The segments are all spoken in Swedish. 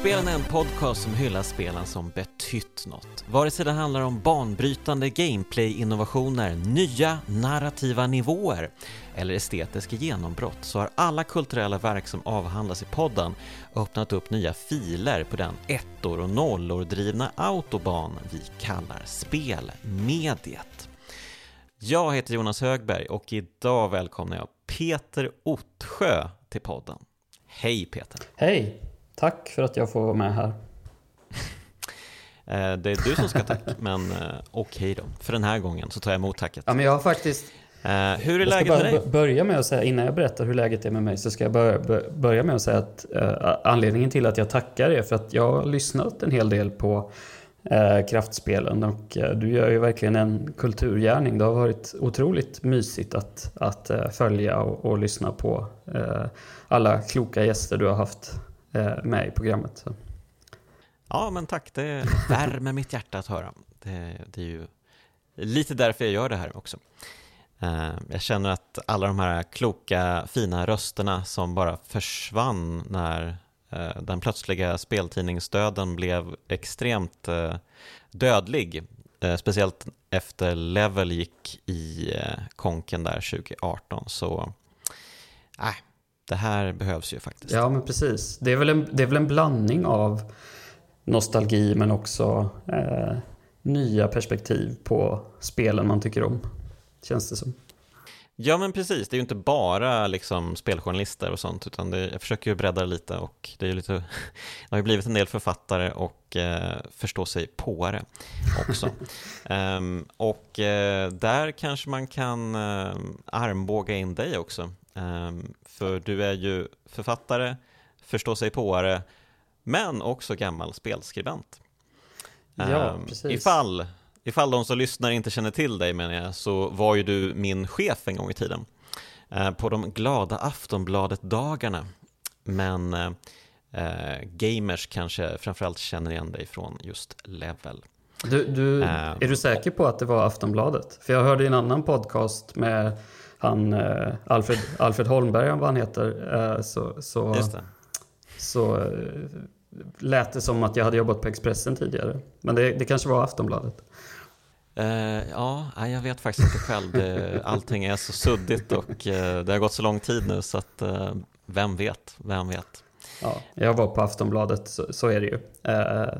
Spelen är en podcast som hyllar spelen som betytt något. Vare sig det handlar om banbrytande gameplay-innovationer, nya narrativa nivåer eller estetiska genombrott så har alla kulturella verk som avhandlas i podden öppnat upp nya filer på den ettor och nollor drivna autobahn vi kallar spelmediet. Jag heter Jonas Högberg och idag välkomnar jag Peter Ottsjö till podden. Hej Peter! Hej! Tack för att jag får vara med här. Eh, det är du som ska tack, men eh, okej okay då. För den här gången så tar jag emot tacket. Ja, men jag har faktiskt... Uh, hur är läget med dig? börja med att säga, innan jag berättar hur läget är med mig, så ska jag börja, börja med att säga att uh, anledningen till att jag tackar är för att jag har lyssnat en hel del på uh, kraftspelen och du gör ju verkligen en kulturgärning. Det har varit otroligt mysigt att, att följa och, och lyssna på alla kloka gäster du har haft Eh, Eh, med i programmet. Så. Ja, men tack. Det värmer mitt hjärta att höra. Det, det, är ju lite därför jag gör det här också. Eh, jag känner att alla de här kloka, fina rösterna som bara försvann när eh, den plötsliga speltidningsdöden blev extremt eh, dödlig. Eh, speciellt efter Level gick i konken där 2018 så äh, det här behövs ju faktiskt. Ja, men precis. Det är väl en, det är väl en blandning av nostalgi men också eh, nya perspektiv på spelen man tycker om. Känns det som. Ja men precis, det är ju inte bara liksom speljournalister och sånt utan det, jag försöker ju bredda det lite och det är lite, det har ju blivit en del författare och eh, förstå sig på det också. um, och eh, där kanske man kan eh, armbåga in dig också för du är ju författare, förstå sig påare, men också gammal spelskribent. Ja, um, precis. Ifall, ifall de som lyssnar inte känner till dig menar jag, så var ju du min chef en gång i tiden. Uh, på de glada Aftonbladet-dagarna. Men uh, uh, gamers kanske framförallt känner igen dig från just Level. Du, du, är du säker på att det var Aftonbladet? För jag hörde i en annan podcast med han, eh, Alfred, Alfred Holmberg, vad han heter, eh, så, så, så eh, lät det som att jag hade jobbat på Expressen tidigare. Men det, det kanske var Aftonbladet. Uh, ja, jag vet faktiskt inte själv. Det, allting är så suddigt och uh, det har gått så lång tid nu så att uh, vem vet, vem vet. Ja, jag var på Aftonbladet, så, så är det ju.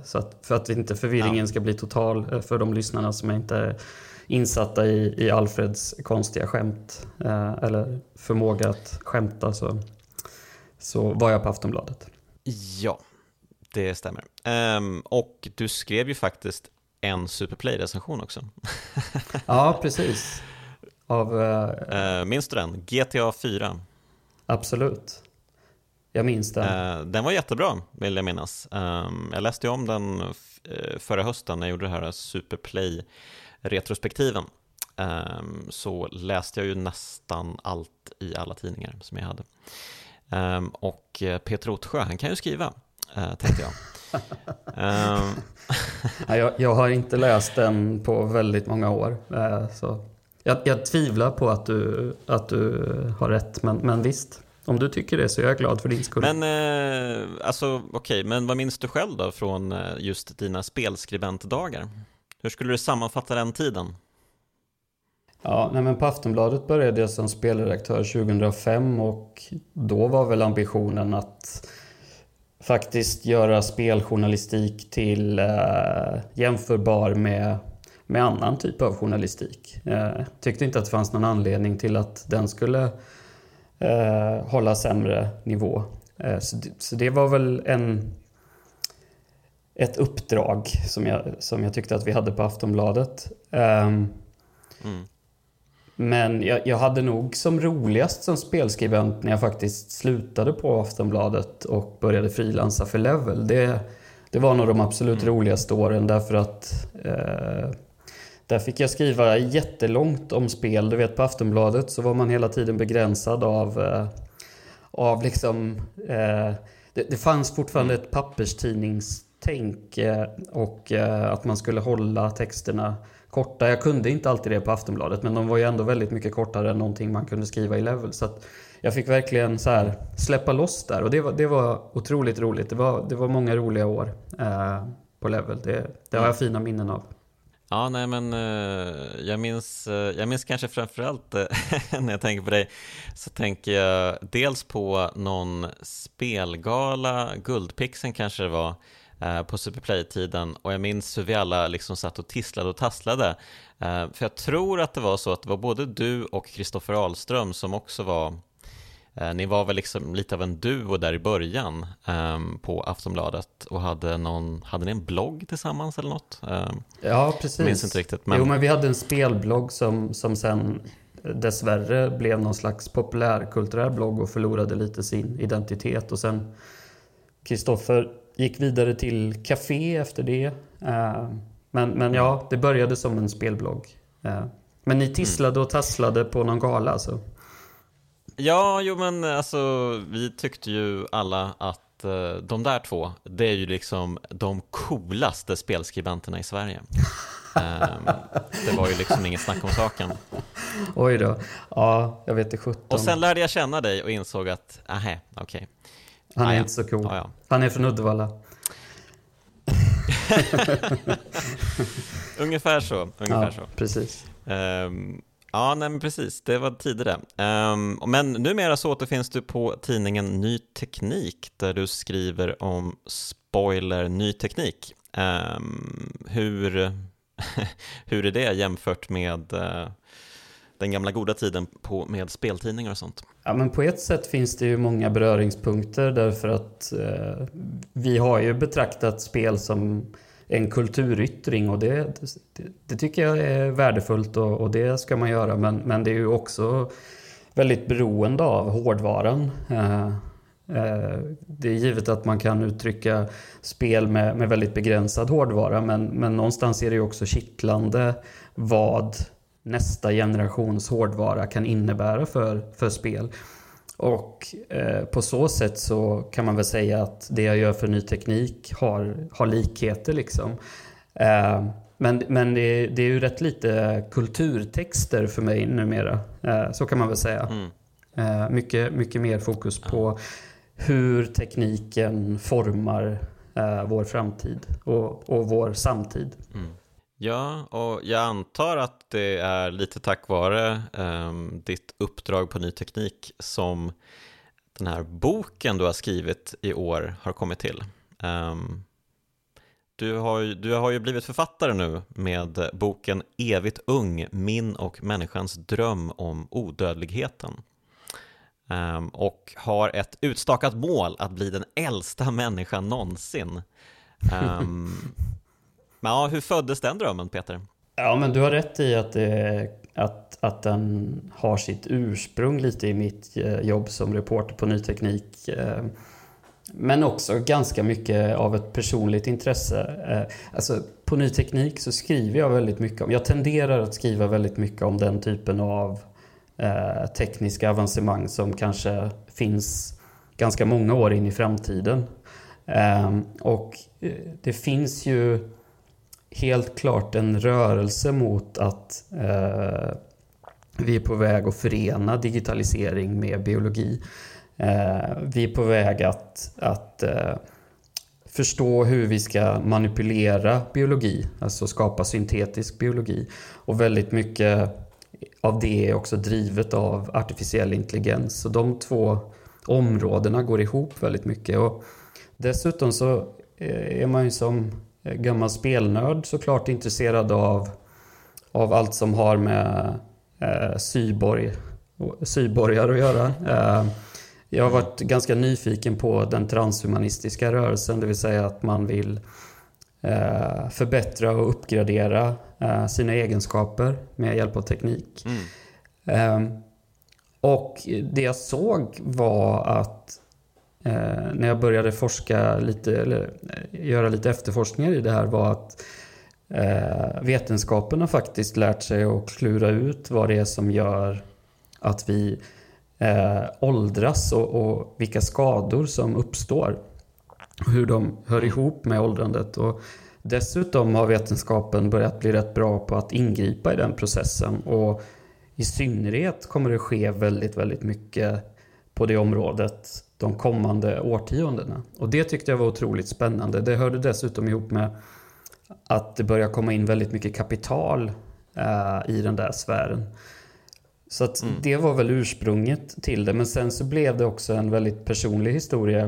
så att, för att inte förvirringen ja. ska bli total för de lyssnarna som inte insatta i, i Alfreds konstiga skämt eh, eller förmåga att skämta så, så var jag på Aftonbladet. Ja, det stämmer. Um, och du skrev ju faktiskt en Superplay-recension också. ja, precis. Av, uh, minns du den? GTA 4. Absolut. Jag minns den. Uh, den var jättebra, vill jag minnas. Um, jag läste om den förra hösten när jag gjorde det här Superplay retrospektiven ehm, så läste jag ju nästan allt i alla tidningar som jag hade. Ehm, och eh, Peter Ottsjö, han kan ju skriva, eh, tänkte jag. Ehm. jag, jag, har inte läst den på väldigt många år. Eh, så jag, jag tvivlar på att du, att du har rätt, men, men visst. Om du tycker det så är jag glad för din skull. Men eh, alltså okay, men vad minns du själv då från just dina spelskribentdagar? Hur skulle du sammanfatta den tiden? Ja, nej men på Aftonbladet började jag som spelredaktör 2005 och då var väl ambitionen att faktiskt göra speljournalistik till eh, jämförbar med, med annan typ av journalistik. Eh, tyckte inte att det fanns någon anledning till att den skulle eh, hålla sämre nivå. Eh, så, så det var väl en ett uppdrag som jag, som jag tyckte att vi hade på Aftonbladet. Um, mm. Men jag, jag, hade nog som roligast som spelskribent när jag faktiskt slutade på Aftonbladet och började frilansa för Level. Det, det var nog de absolut mm. roligaste åren därför att eh, där fick jag skriva jättelångt om spel. Du vet på Aftonbladet så var man hela tiden begränsad av, eh, av liksom... Eh, det, det fanns fortfarande mm. ett papperstidnings tänk och eh, att man skulle hålla texterna korta. Jag kunde inte alltid det på Aftonbladet men de var ju ändå väldigt mycket kortare än någonting man kunde skriva i Level. Så jag fick verkligen så här släppa loss där och det var, det var otroligt roligt. Det var, det var många roliga år eh, på Level. Det, det har jag fina minnen av. Ja, nej men uh, jag minns, uh, jag minns kanske framförallt uh, när jag tänker på dig så tänker jag dels på någon spelgala, Guldpixen kanske det var, på Superplay-tiden och jag minns hur vi alla liksom satt och tisslade och tasslade. För jag tror att det var så att det var både du och Kristoffer Ahlström som också var Eh, ni var väl liksom lite av en duo där i början um, på Aftonbladet och hade någon, hade ni en blogg tillsammans eller något? Um, ja, precis. Jag minns inte riktigt. Men... Jo, men vi hade en spelblogg som, som sen dessvärre blev någon slags populärkulturell blogg och förlorade lite sin identitet och sen Kristoffer gick vidare till Café efter det. Uh, men, men ja, det började som en spelblogg. Uh, men ni tisslade och tasslade på någon gala alltså? Ja, jo men alltså vi tyckte ju alla att uh, de där två, det är ju liksom de coolaste spelskribenterna i Sverige. det var ju liksom inget snack om saken. Oj då. Ja, jag vet inte 17. Och sen lärde jag känna dig och insåg att, ahä, okej. Okay. Han är ah, inte så cool. Ah, ja. Han är från Uddevalla. ungefär så. Ungefär ja, så. Precis. Um, Ja, nej men precis, det var tidigare. Um, men numera så återfinns du på tidningen Ny Teknik där du skriver om spoiler ny teknik. Um, hur, hur är det jämfört med uh, den gamla goda tiden på, med speltidningar och sånt? Ja, men på ett sätt finns det ju många beröringspunkter därför att eh, vi har ju betraktat spel som en kulturyttring och det, det, det, tycker jag är värdefullt och, och, det ska man göra. Men, men det är ju också väldigt beroende av hårdvaran. Eh, eh, det är givet att man kan uttrycka spel med, med väldigt begränsad hårdvara men, men någonstans är det ju också kittlande vad nästa generations hårdvara kan innebära för, för spel. Och eh, på så sätt så kan man väl säga att det jag gör för ny teknik har, har likheter liksom. Eh, men men det, det, är ju rätt lite kulturtexter för mig numera. Eh, så kan man väl säga. Mm. Eh, mycket, mycket mer fokus på hur tekniken formar eh, vår framtid och, och vår samtid. Mm. Ja, och jag antar att det är lite tack vare um, ditt uppdrag på Ny Teknik som den här boken du har skrivit i år har kommit till. Um, du, har, du har ju blivit författare nu med boken Evigt ung, min och människans dröm om odödligheten. Um, och har ett utstakat mål att bli den äldsta människan någonsin. Men ja, hur föddes den drömmen Peter? Ja, men du har rätt i att, det, att, att den har sitt ursprung lite i mitt eh, jobb som reporter på Ny Teknik. Eh, men också ganska mycket av ett personligt intresse. Alltså, på Ny Teknik så skriver jag väldigt mycket om, jag tenderar att skriva väldigt mycket om den typen av tekniska avancemang som kanske finns ganska många år in i framtiden. Ehm, och det finns ju helt klart en rörelse mot att eh, vi är på väg att förena digitalisering med biologi. Eh, vi är på väg att, att eh, förstå hur vi ska manipulera biologi, alltså skapa syntetisk biologi. Och väldigt mycket av det är också drivet av artificiell intelligens. Så de två områdena går ihop väldigt mycket. Och dessutom så eh, är man ju som gammal spelnörd såklart intresserad av, av allt som har med eh, syborg, syborgar att göra. Eh, jag har varit ganska nyfiken på den transhumanistiska rörelsen, det vill säga att man vill eh, förbättra och uppgradera eh, sina egenskaper med hjälp av teknik. Mm. Eh, och det jag såg var att eh, när jag började forska lite, eller eh, göra lite efterforskningar i det här var att eh, vetenskapen har faktiskt lärt sig att klura ut vad det är som gör att vi eh, åldras och, och vilka skador som uppstår. Hur de hör ihop med åldrandet. Och dessutom har vetenskapen börjat bli rätt bra på att ingripa i den processen. Och i synnerhet kommer det ske väldigt, väldigt mycket på det området de kommande årtiondena. Och det tyckte jag var otroligt spännande. Det hörde dessutom ihop med att det börjar komma in väldigt mycket kapital eh, i den där sfären. Så att mm. det var väl ursprunget till det. Men sen så blev det också en väldigt personlig historia.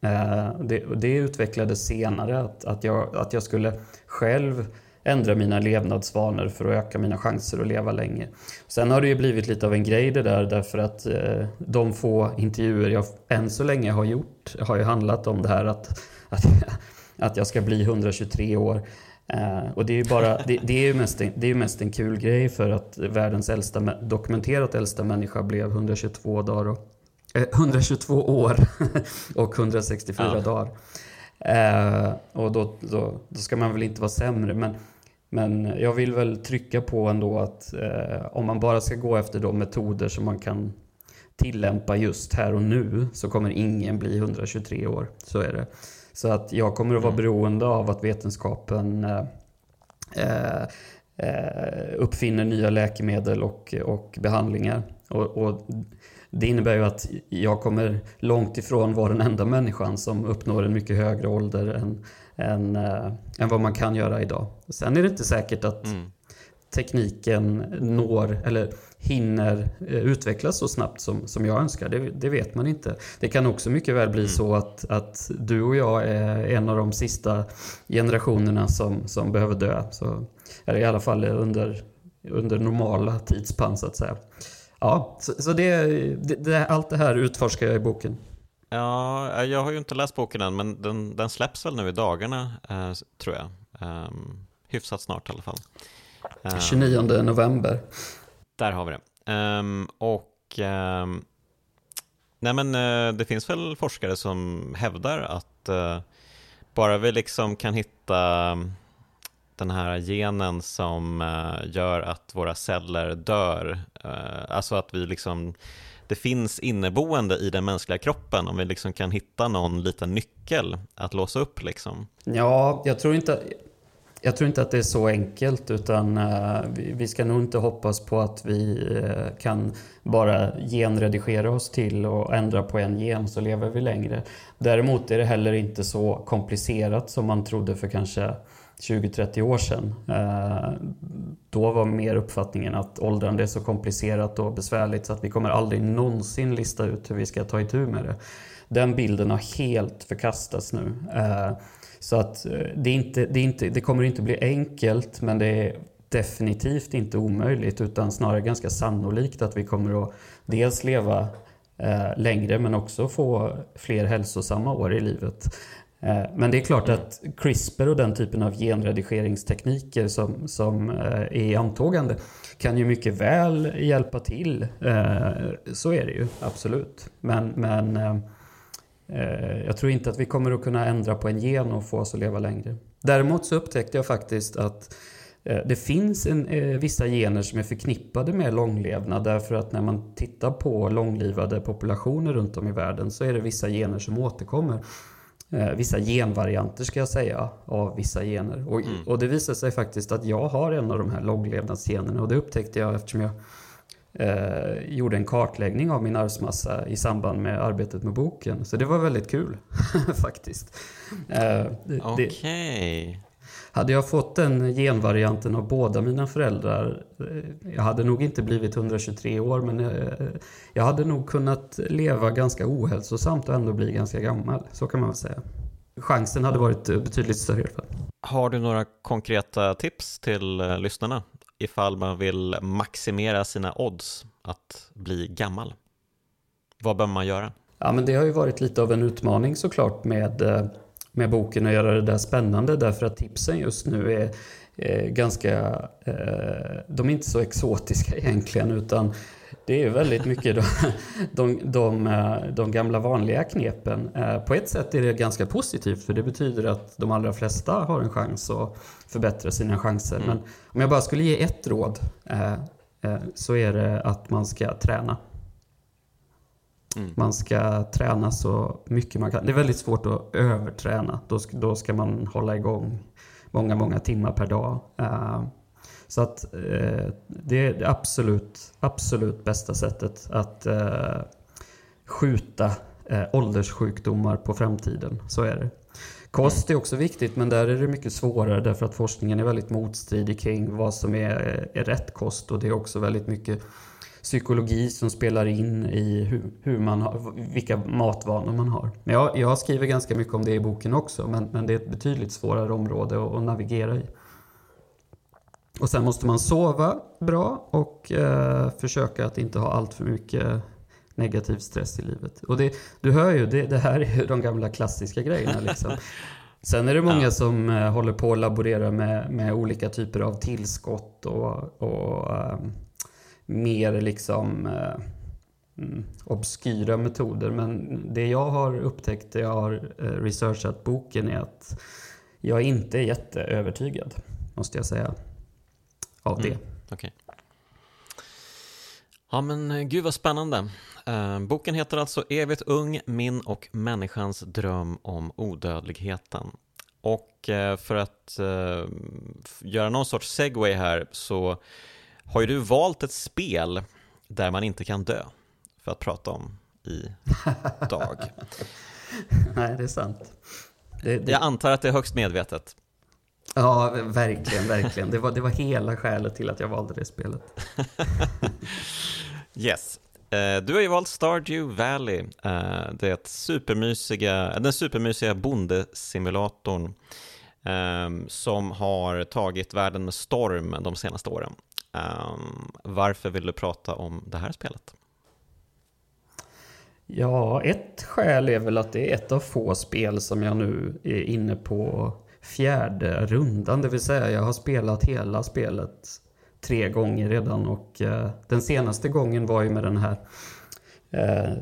Eh, det, det utvecklades senare att, att, jag, att jag skulle själv ändra mina levnadsvanor för att öka mina chanser att leva länge. Sen har det ju blivit lite av en grej det där därför att eh, de få intervjuer jag än så länge har gjort har ju handlat om det här att, att, att jag ska bli 123 år. Uh, och det är ju bara, det, det, är ju mest en, det är mest en kul grej för att världens äldsta, dokumenterat äldsta människa blev 122 dagar och, eh, 122 år och 164 ja. dagar. Uh, och då, då, då, ska man väl inte vara sämre. Men, men jag vill väl trycka på ändå att uh, om man bara ska gå efter de metoder som man kan tillämpa just här och nu så kommer ingen bli 123 år. Så är det. Så att jag kommer att vara mm. beroende av att vetenskapen eh, eh, eh, uppfinner nya läkemedel och, och behandlingar. Och, och, det innebär ju att jag kommer långt ifrån vara den enda människan som uppnår en mycket högre ålder än, än, äh, än vad man kan göra idag. Sen är det inte säkert att mm. tekniken når, eller hinner eh, utvecklas så snabbt som, som jag önskar. Det, det, vet man inte. Det kan också mycket väl bli mm. så att, att du och jag är en av de sista generationerna som, som behöver dö. Så, eller i alla fall under, under normala tidsspann så att säga. Ja, så, så det, det, allt det här utforskar jag i boken. Ja, jag har ju inte läst boken än, men den, den släpps väl nu i dagarna, eh, tror jag. Um, hyfsat snart i alla fall. 29 november. Där har vi det. Um, och um, nej men uh, det finns väl forskare som hävdar att uh, bara vi liksom kan hitta den här genen som gör att våra celler dör, alltså att vi liksom det finns inneboende i den mänskliga kroppen om vi liksom kan hitta någon liten nyckel att låsa upp liksom. Ja, jag tror inte, jag tror inte att det är så enkelt utan uh, vi, vi, ska nog inte hoppas på att vi uh, kan bara genredigera oss till och ändra på en gen så lever vi längre. Däremot är det heller inte så komplicerat som man trodde för kanske 20-30 år sedan. Eh, då var mer uppfattningen att åldrande är så komplicerat och besvärligt så att vi kommer aldrig någonsin lista ut hur vi ska ta itu med det. Den bilden har helt förkastats nu. Eh, så att eh, det, är inte, det, är inte, det kommer inte bli enkelt men det är definitivt inte omöjligt utan snarare ganska sannolikt att vi kommer att dels leva längre men också få fler hälsosamma år i livet. Eh, men det är klart att CRISPR och den typen av genredigeringstekniker som, som eh, är i antågande kan ju mycket väl hjälpa till. Eh, så är det ju, absolut. Men, men jag tror inte att vi kommer att kunna ändra på en gen och få oss att leva längre. Däremot så upptäckte jag faktiskt att det finns en, vissa gener som är förknippade med långlevnad därför att när man tittar på långlivade populationer runt om i världen så är det vissa gener som återkommer. Vissa genvarianter ska jag säga av vissa gener. Och, mm. och det visar sig faktiskt att jag har en av de här långlevnadsgenerna och det upptäckte jag eftersom jag eh, gjorde en kartläggning av min arvsmassa i samband med arbetet med boken. Så det var väldigt kul faktiskt. Eh, Okej. Okay. Hade jag fått den genvarianten av båda mina föräldrar, eh, jag hade nog inte blivit 123 år, men eh, jag hade nog kunnat leva ganska ohälsosamt och ändå bli ganska gammal. Så kan man väl säga. Chansen hade varit betydligt större i alla fall. Har du några konkreta tips till lyssnarna ifall man vill maximera sina odds att bli gammal? Vad bör man göra? Ja, men det har ju varit lite av en utmaning såklart med, eh, med boken att göra det där spännande därför att tipsen just nu är, är ganska... Eh, de är inte så exotiska egentligen utan det är väldigt mycket de, de, de, eh, de, gamla vanliga knepen. Eh, på ett sätt är det ganska positivt för det betyder att de allra flesta har en chans att förbättra sina chanser. Mm. Men om jag bara skulle ge ett råd eh, så är det att man ska träna. Mm. Man ska träna så mycket man kan. Det är väldigt svårt att överträna. Då ska, då ska man hålla igång många, många timmar per dag. Eh, så att uh, det är det absolut, absolut bästa sättet att, uh, skjuta ålderssjukdomar på framtiden. Så är det. Kost är också viktigt men där är det mycket svårare därför att forskningen är väldigt motstridig kring vad som är, är rätt kost och det är också väldigt mycket psykologi som spelar in i hur, hur man har, vilka matvanor man har. Jag, jag skriver ganska mycket om det i boken också men, men det är ett betydligt svårare område att, att navigera i. Och sen måste man sova bra och eh, försöka att inte ha allt för mycket negativ stress i livet. Och det, du hör ju, det, det här är ju de gamla klassiska grejerna. Liksom. Sen är det många som eh, håller på att laborera med, med olika typer av tillskott och, och eh, mer liksom eh, mm, obskyra metoder. Men det jag har upptäckt, det jag har eh, researchat boken är att jag inte är jätteövertygad, måste jag säga, av det. Mm, okay. Ja men eh, gud vad spännande. Eh, boken heter alltså Evigt ung, min och människans dröm om odödligheten. Och eh, för att eh, göra någon sorts segway här så har ju du valt ett spel där man inte kan dö för att prata om idag. Nej, det är sant. Det, det... Jag antar att det är högst medvetet. Ja, verkligen, verkligen. Det var, det var hela skälet till att jag valde det spelet. yes. Eh, du har ju valt Stardew Valley, eh, det supermysiga, den supermysiga bondesimulatorn ehm, som har tagit världen med storm de senaste åren. Ehm, varför vill du prata om det här spelet? Ja, ett skäl är väl att det är ett av få spel som jag nu är inne på fjärde rundan. Det vill säga jag har spelat hela spelet tre gånger redan och eh, den senaste gången var ju med den här eh,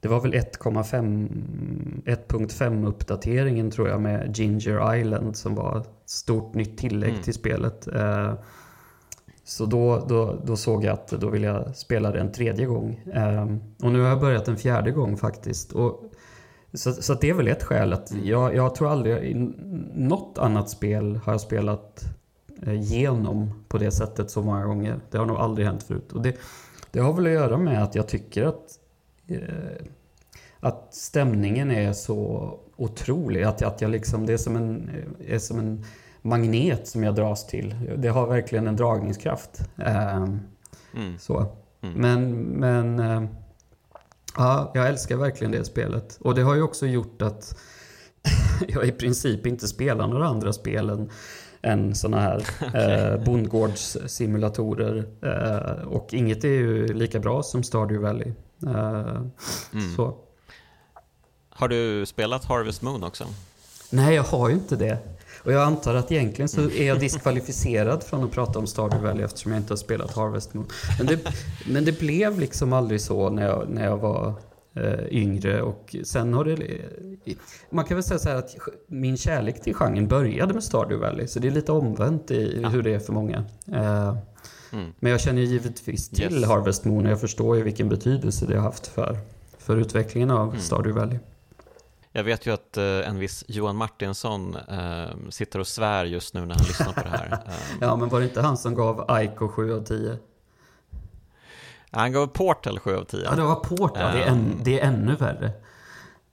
det var väl 1.5 uppdateringen tror jag med Ginger Island som var ett stort nytt tillägg mm. till spelet. Eh, så då, då, då såg jag att då vill jag spela det en tredje gång. Um, och nu har jag börjat en fjärde gång faktiskt. Och, så, så det är väl ett skäl att jag, jag tror aldrig, i något annat spel har jag spelat eh, genom på det sättet så många gånger. Det har nog aldrig hänt förut. Och det, det har väl att göra med att jag tycker att, eh, att stämningen är så otrolig. Att, att jag liksom, det är som en, eh, är som en magnet som jag dras till. Det har verkligen en dragningskraft. Ehm, mm. Så. Mm. Men, men eh, ja, jag älskar verkligen det spelet. Och det har ju också gjort att jag i princip inte spelar några andra spel än, än sådana här okay. eh, bondgårdssimulatorer. Eh, och inget är ju lika bra som Stardew Valley. Eh, mm. så. Har du spelat Harvest Moon också? Nej, jag har ju inte det. Och jag antar att egentligen så är jag diskvalificerad från att prata om Stardew Valley eftersom jag inte har spelat Harvest Moon. Men det, men det blev liksom aldrig så när jag, när jag var eh, yngre och sen har det... Man kan väl säga så här att min kärlek till genren började med Stardew Valley så det är lite omvänt i ja. hur det är för många. Eh, mm. Men jag känner givetvis till yes. Harvest Moon och jag förstår ju vilken betydelse det har haft för, för utvecklingen av mm. Stardew Valley. Jag vet ju att eh, en viss Johan Martinsson eh, sitter och svär just nu när han lyssnar på det här. ja, men var det inte han som gav Aiko 7 av 10? Han gav Portal 7 av 10. Ja, det var Portal. det, är en, det är ännu värre.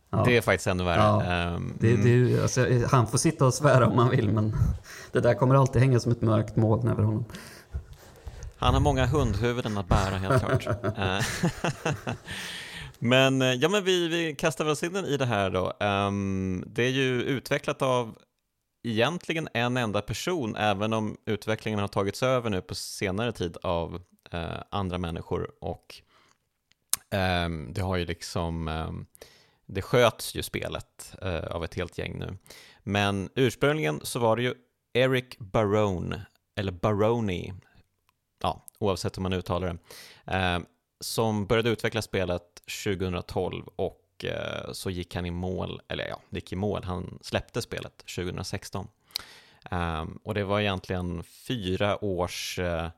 Ja. Det är faktiskt ännu värre. Ja. Um, det, det, alltså, han får sitta och svära om han vill, men det där kommer alltid hänga som ett mörkt moln över honom. Han har många hundhuvuden att bära, helt klart. Men, eh, ja, men vi, vi kastar väl oss in i det här då. Um, det är ju utvecklat av egentligen en enda person, även om utvecklingen har tagits över nu på senare tid av uh, andra människor och um, det har ju liksom, um, det sköts ju spelet uh, av ett helt gäng nu. Men ursprungligen så var det ju Eric Barone, eller Baroni, ja, oavsett hur man uttalar det, som började utveckla spelet 2012 och eh, så gick han i mål, eller ja, gick i mål, han släppte spelet 2016. Um, ehm, och det var egentligen fyra års eh,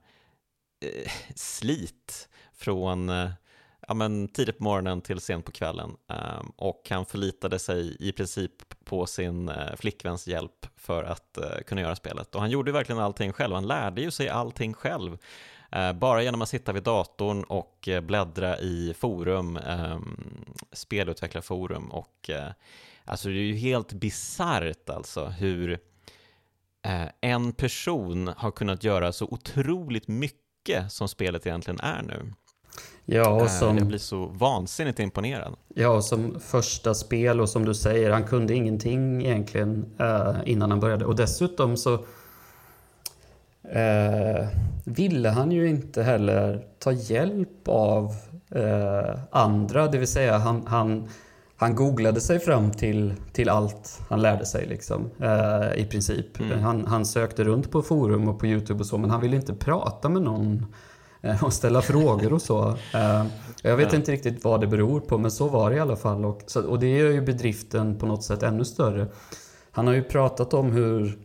slit från eh, ja, men tidigt på morgonen till sent på kvällen um, och han förlitade sig i princip på sin eh, flickväns hjälp för att kunna göra spelet. Och han gjorde verkligen allting själv, han lärde ju sig allting själv. Uh, bara genom att sitta vid datorn och bläddra i forum, um, spelutvecklarforum och alltså det är ju helt bisarrt alltså hur en person har kunnat göra så otroligt mycket som spelet egentligen är nu. Ja, och som, jag blir så vansinnigt imponerad. Ja, som första spel och som du säger, han kunde ingenting egentligen innan han började. Och dessutom så uh, ville han ju inte heller ta hjälp av uh, andra, det vill säga han, han, han googlade sig fram till, till allt han lärde sig liksom, i princip. Mm. Han, han sökte runt på forum och på Youtube och så, men han ville inte prata med någon Eh, och ställa frågor och så. Eh, jag vet inte riktigt vad det beror på, men så var det i alla fall. Och, och det gör ju bedriften på något sätt ännu större. Han har ju pratat om hur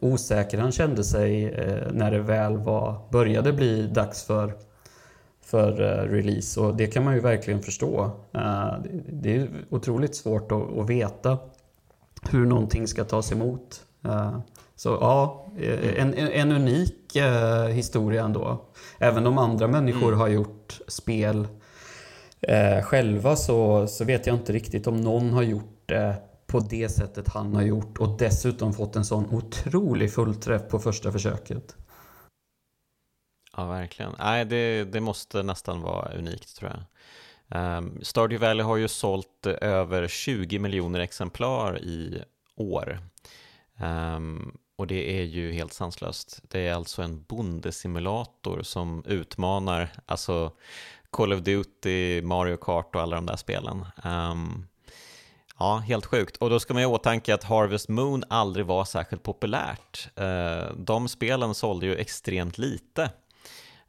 osäker han kände sig eh, när det väl var, började bli dags för, för release. Och det kan man ju verkligen förstå. Det är otroligt svårt att veta hur någonting ska tas emot. Så ja, en, en unik historia ändå. Även om andra människor mm. har gjort spel eh, själva så, så vet jag inte riktigt om någon har gjort det på det sättet han har gjort och dessutom fått en sån otrolig fullträff på första försöket. Ja, verkligen. Nej, det, det måste nästan vara unikt tror jag. Um, Stardew Valley har ju sålt eh, över 20 miljoner exemplar i år. Um, och det är ju helt sanslöst. Det är alltså en bondesimulator som utmanar alltså Call of Duty, Mario Kart och alla de där spelen. Um, ja, helt sjukt. Och då ska man ju åtanke att Harvest Moon aldrig var särskilt populärt. Eh, de spelen sålde ju extremt lite.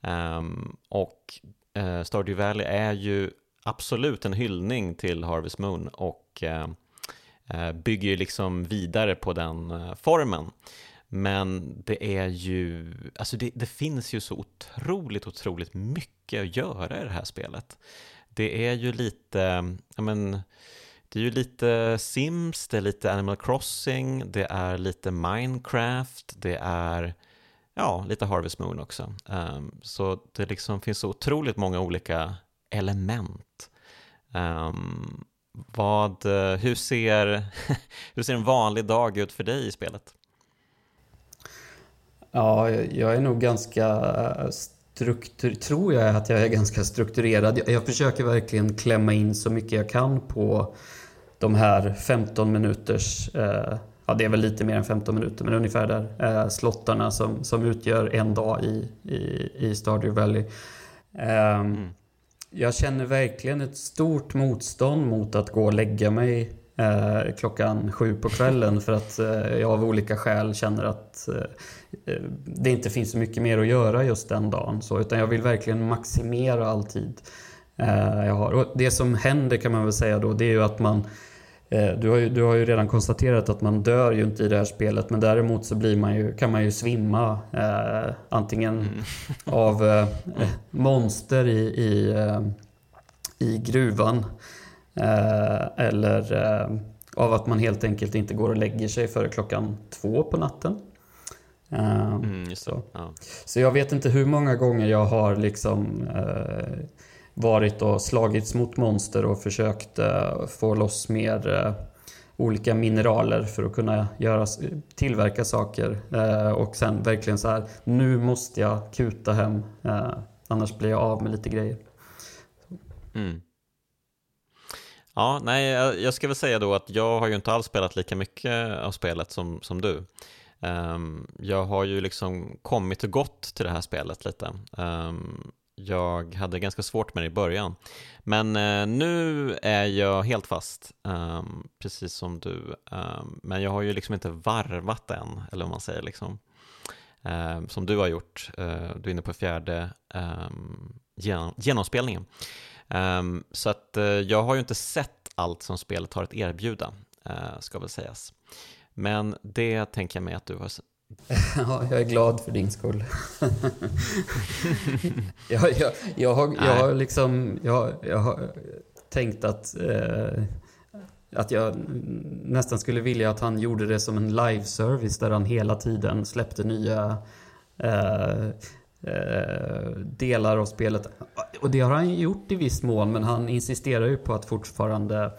Ehm, och eh, Stardew Valley är ju absolut en hyllning till Harvest Moon och eh, bygger ju liksom vidare på den formen. Men det är ju, alltså det, det, finns ju så otroligt, otroligt mycket att göra i det här spelet. Det är ju lite, ja men, det är ju lite Sims, det är lite Animal Crossing, det är lite Minecraft, det är ja, lite Harvest Moon också. Um, så det liksom finns så otroligt många olika element. Um, vad, hur, ser, hur ser en vanlig dag ut för dig i spelet? Ja, jag är nog ganska eh, struktur, tror jag att jag är ganska strukturerad. Jag, jag försöker verkligen klämma in så mycket jag kan på de här 15 minuters, eh, ja det är väl lite mer än 15 minuter, men ungefär där, eh, slottarna som, som utgör en dag i, i, i Stardew Valley. Eh, mm jag känner verkligen ett stort motstånd mot att gå och lägga mig eh, klockan sju på kvällen för att eh, jag av olika skäl känner att eh, det inte finns så mycket mer att göra just den dagen. Så, utan jag vill verkligen maximera all tid eh, jag har. Och det som händer kan man väl säga då, det är ju att man Eh, du har, ju, du har ju redan konstaterat att man dör ju inte i det här spelet men däremot så blir man ju, kan man ju svimma eh, antingen mm. av eh, monster i, i, eh, i gruvan eh, eller eh, av att man helt enkelt inte går och lägger sig före klockan två på natten. Mm, så. Ja. så jag vet inte hur många gånger jag har liksom varit och slagits mot monster och försökt uh, få loss mer uh, olika mineraler för att kunna göra, tillverka saker. Uh, och sen verkligen så här, nu måste jag kuta hem, annars blir jag av med lite grejer. Mm. Ja, nej, jag ska väl säga då att jag har ju inte alls spelat lika mycket av spelet som, som du. Um, jag har ju liksom kommit och gått till det här spelet lite. Um, jag hade ganska svårt med det i början. Men eh, nu är jag helt fast, um, precis som du. Um, men jag har ju liksom inte varvat än, eller vad man säger. Liksom. Um, som du har gjort. Uh, du är inne på fjärde gen genomspelningen. så att uh, jag har ju inte sett allt som spelet har att erbjuda, uh, ska väl sägas. Men det tänker jag mig att du har Ja, jag är glad för din skull. jag, jag, jag, har, jag har liksom, jag, jag har tänkt att, eh, att jag nästan skulle vilja att han gjorde det som en live-service där han hela tiden släppte nya eh, eh, delar av spelet. Och det har han gjort i viss mån, men han insisterar ju på att fortfarande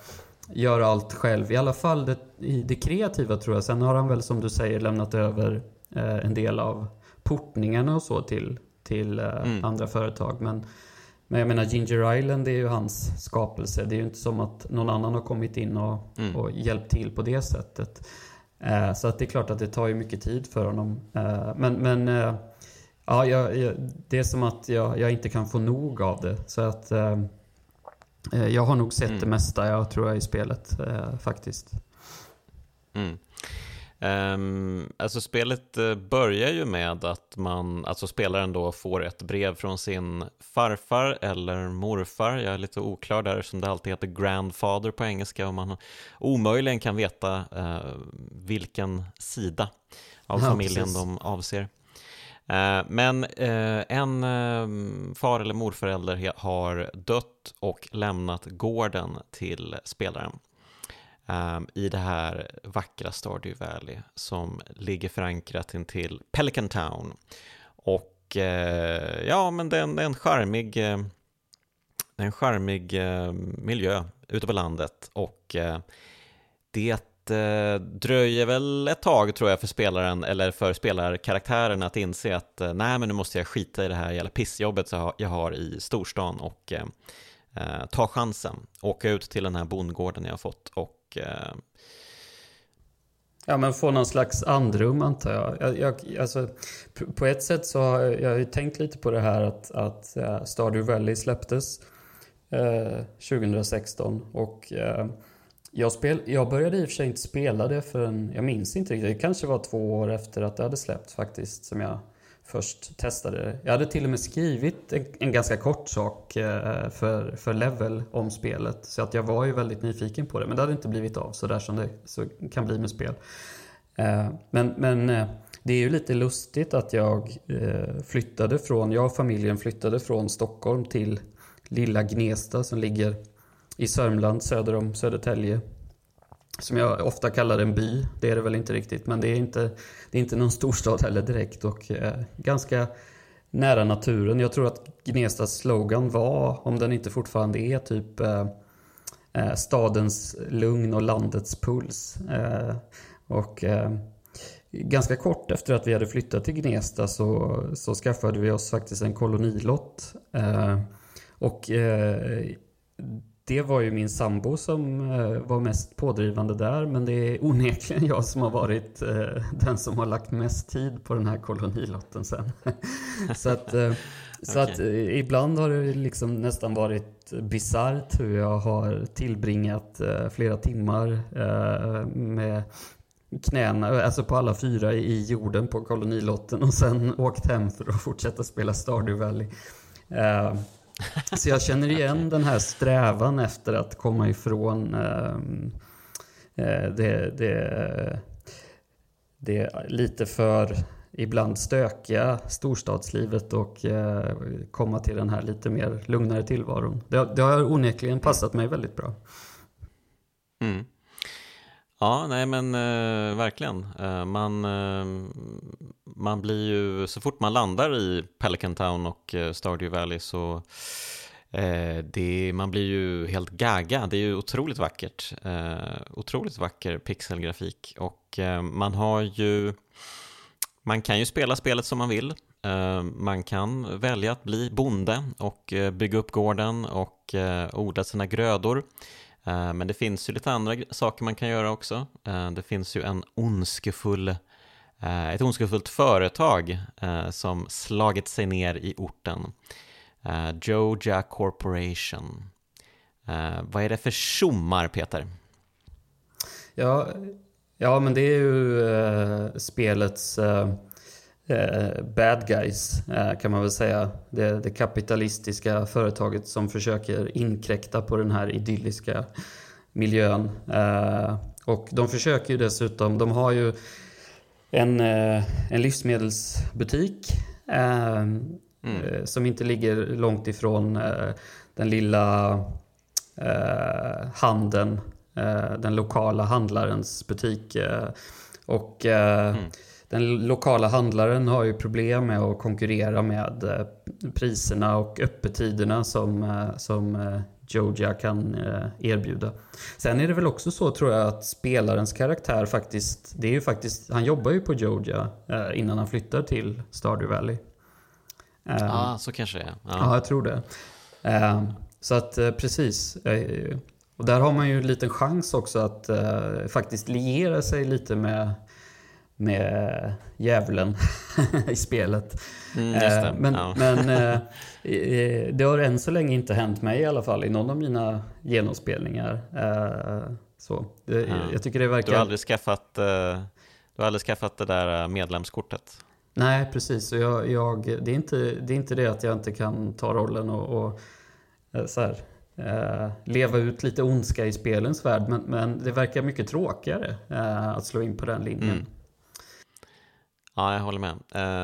göra allt själv. I alla fall det, i det kreativa tror jag. Sen har han väl som du säger lämnat över eh, en del av portningarna och så till, till eh, mm. andra företag. Men, men jag menar Ginger Island är ju hans skapelse. Det är ju inte som att någon annan har kommit in och, mm. och hjälpt till på det sättet. Eh, så att det är klart att det tar ju mycket tid för honom. Eh, men men eh, ja, jag, jag, det är som att jag, jag, inte kan få nog av det. Så att eh, jag har nog sett mm. det mesta jag tror jag i spelet faktiskt. Mm. Um, alltså spelet eh, börjar ju med att man, alltså spelaren då får ett brev från sin farfar eller morfar, jag är lite oklar där som det alltid heter grandfather på engelska och man omöjligen kan veta uh, vilken sida av ja, familjen precis. de avser. Eh, men eh, en eh, far eller morförälder har dött och lämnat gården till spelaren ehm, i det här vackra Stardew Valley som ligger förankrat intill Pelican Town. Och ja, men det är en, det är en charmig, en charmig miljö ute på landet och det Eh, dröjer väl ett tag tror jag för spelaren eller för spelarkaraktären att inse att eh, nej men nu måste jag skita i det här jävla pissjobbet jag har i storstan och eh, eh, ta chansen, åka ut till den här bondgården jag har fått och. Eh... Ja, men få någon slags andrum antar jag. jag, jag alltså, på ett sätt så har jag, jag har ju tänkt lite på det här att, att uh, Stardew Valley släpptes uh, 2016 och uh, jag, spel, jag började i och för sig inte spela det förrän, jag minns inte riktigt, det kanske var två år efter att det hade släppts faktiskt som jag först testade det. Jag hade till och med skrivit en, en ganska kort sak eh, för, för Level om spelet. Så att jag var ju väldigt nyfiken på det. Men det hade inte blivit av så där som det så kan bli med spel. Eh, men, men eh, det är ju lite lustigt att jag flyttade från, jag och familjen flyttade från Stockholm till lilla Gnesta som ligger i Sörmland söder om Södertälje som jag ofta kallar en by. Det är det väl inte riktigt, men det är inte, det är inte någon storstad heller direkt och eh, ganska nära naturen. Jag tror att Gnestas slogan var, om den inte fortfarande är, typ eh, eh stadens lugn och landets puls. Eh, och eh, ganska kort efter att vi hade flyttat till Gnesta så, så skaffade vi oss faktiskt en kolonilott. Eh, och eh, det var ju min sambo som eh, var mest pådrivande där men det är onekligen jag som har varit eh, den som har lagt mest tid på den här kolonilotten sen. så att, eh, så okay. att ibland har det liksom nästan varit bisarrt hur jag har tillbringat flera timmar med knäna, alltså på alla fyra i jorden på kolonilotten och sen åkt hem för att fortsätta spela Stardew Valley. Så jag känner igen den här strävan efter att komma ifrån ehm, eh, det, det, det lite för ibland stökiga storstadslivet och eh, komma till den här lite mer lugnare tillvaron. Det, det har onekligen passat mig väldigt bra. Mm. Ja, nej men eh, verkligen. Eh, man, eh, man blir ju, så fort man landar i Pelican Town och eh, Stardew Valley så eh, det, man blir ju helt gaga. Det är ju otroligt vackert. Eh, otroligt vacker pixelgrafik och eh, man har ju, man kan ju spela spelet som man vill. Eh, man kan välja att bli bonde och eh, bygga upp gården och odla sina grödor. Eh, men det finns ju lite andra saker man kan göra också. Eh, det finns ju en ondskefull, eh, ett ondskefullt företag som slagit sig ner i orten. Joja Corporation. Vad är det för tjommar, Peter? Ja, ja, men det är ju spelets eh, bad guys eh, kan man väl säga. Det, det, kapitalistiska företaget som försöker inkräkta på den här idylliska miljön. Eh, och de försöker ju dessutom, de har ju en, en livsmedelsbutik mm. som inte ligger långt ifrån den lilla eh, handeln, eh, den lokala handlarens butik. Eh, och eh, mm. Den lokala handlaren har ju problem med att konkurrera med eh, priserna och öppettiderna som, eh, som Joja kan erbjuda. Sen är det väl också så tror jag att spelarens karaktär faktiskt, det är ju faktiskt, han jobbar ju på Joja innan han flyttar till Stardew Valley. Ja, så kanske det är. Ja. ja, jag tror det. Så att eh, precis. Eh, och där har man ju en liten chans också att faktiskt liera sig lite med, med djävulen i spelet. Mm, det. men, ja. men uh, det har än så länge inte hänt mig i alla fall i någon av mina genomspelningar. Uh, så. Det, ja. Jag tycker det verkar... Du har aldrig skaffat, du har aldrig skaffat det där medlemskortet? Nej, precis. Jag, jag, det, är inte, det är inte det att jag inte kan ta rollen och, och Eh, så här, eh, leva ut lite ondska i spelens värld. Men, men det verkar mycket tråkigare eh, att slå in på den linjen. Mm. Ja, jag håller med.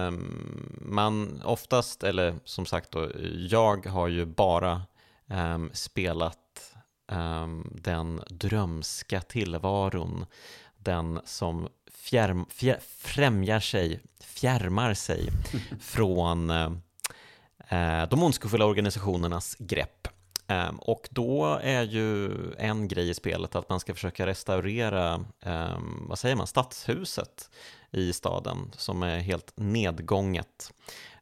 Um, man oftast, eller som sagt då, jag har ju bara um, spelat um, den drömska tillvaron. Den som fjärm, fjär, främjar sig, fjärmar sig från Eh, de ondskefulla organisationernas grepp. Ehm, och då är ju en grej i spelet att man ska försöka restaurera, ehm, vad säger man, stadshuset i staden som är helt nedgånget.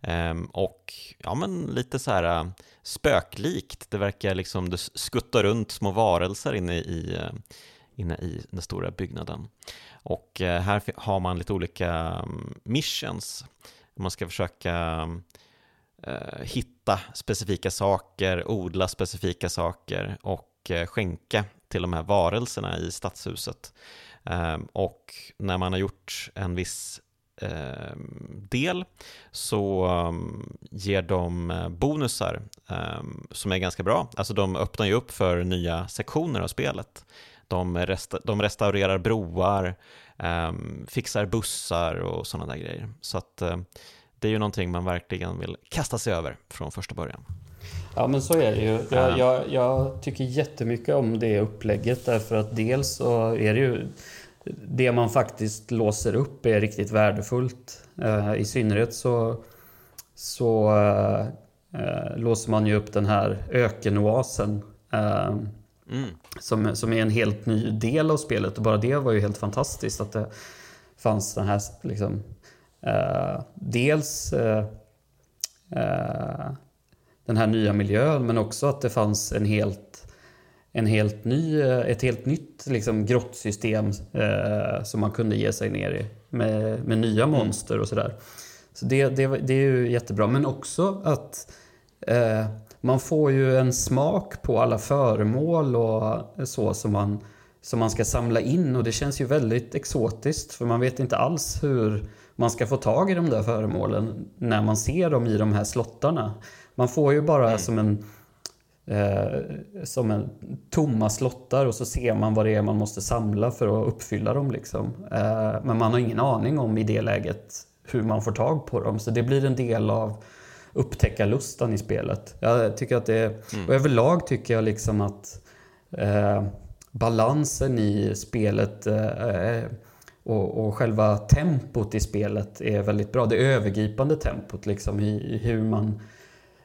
Ehm, och ja, men lite så här äh, spöklikt. Det verkar liksom, det skuttar runt små varelser inne i, äh, inne i den stora byggnaden. Och äh, här har man lite olika mm, missions. Man ska försöka hitta specifika saker, odla specifika saker och skänka till de här varelserna i stadshuset. Ehm, och när man har gjort en viss ehm, del så ehm, ger de eh, bonusar som är ganska bra. Alltså de öppnar ju upp för nya sektioner av spelet. De, resta de restaurerar broar, fixar bussar och sådana där grejer. Så att eh, det är ju någonting man verkligen vill kasta sig över från första början. Ja men så är det ju. Jag, jag, jag tycker jättemycket om det upplägget därför att dels så är det ju det man faktiskt låser upp är riktigt värdefullt. Uh, I synnerhet så, så uh, låser man ju upp den här ökenoasen. Uh, mm. som, som är en helt ny del av spelet och bara det var ju helt fantastiskt att det fanns den här liksom, Eh, dels eh, eh, den här nya miljön men också att det fanns en helt, en helt ny, ett helt nytt liksom, grottsystem eh, som man kunde ge sig ner i med, med nya mm. monster och sådär. Så det, det, det är ju jättebra. Men också att eh, man får ju en smak på alla föremål och så som man, som man ska samla in och det känns ju väldigt exotiskt för man vet inte alls hur man ska få tag i de där föremålen när man ser dem i de här slottarna. Man får ju bara mm. som en eh, som en tomma slottar och så ser man vad det är man måste samla för att uppfylla dem. Liksom. Eh, men man har ingen aning om i det läget hur man får tag på dem. Så det blir en del av upptäckarlustan i spelet. Jag tycker att det, mm. och överlag tycker jag liksom att eh, balansen i spelet eh, och, och själva tempot i spelet är väldigt bra. Det övergripande tempot liksom i, i hur man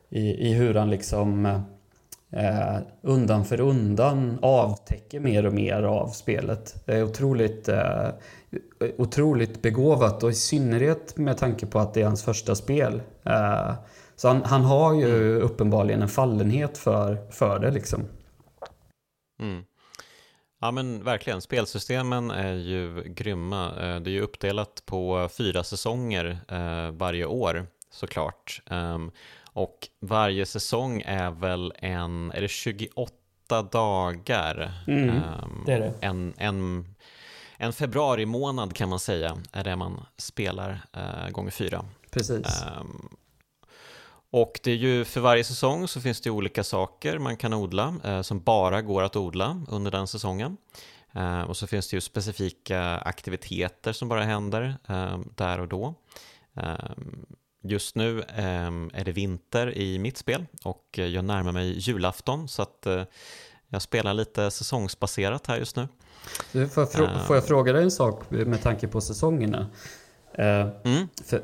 i, i hur han liksom eh, undan för undan avtäcker mer och mer av spelet. Det är otroligt, eh, otroligt begåvat och i synnerhet med tanke på att det är hans första spel. Eh, så han, han, har ju mm. uppenbarligen en fallenhet för, för det liksom. Mm. Ja men verkligen, spelsystemen är ju grymma. Eh, det är ju uppdelat på fyra säsonger eh, varje år såklart. Och varje säsong är väl en, är det 28 dagar? Mm, ehm, det är det. En, en, en februari månad kan man säga är det man spelar eh, gånger fyra. Precis. Um, och det är ju för varje säsong så finns det olika saker man kan odla eh, som bara går att odla under den säsongen. Eh, och så finns det ju specifika aktiviteter som bara händer där och då. Eh, just nu är det vinter i mitt spel och jag närmar mig julafton så att jag spelar lite säsongsbaserat här just nu. Du, får, jag frå- får jag fråga dig en sak med tanke på säsongerna? Mm. För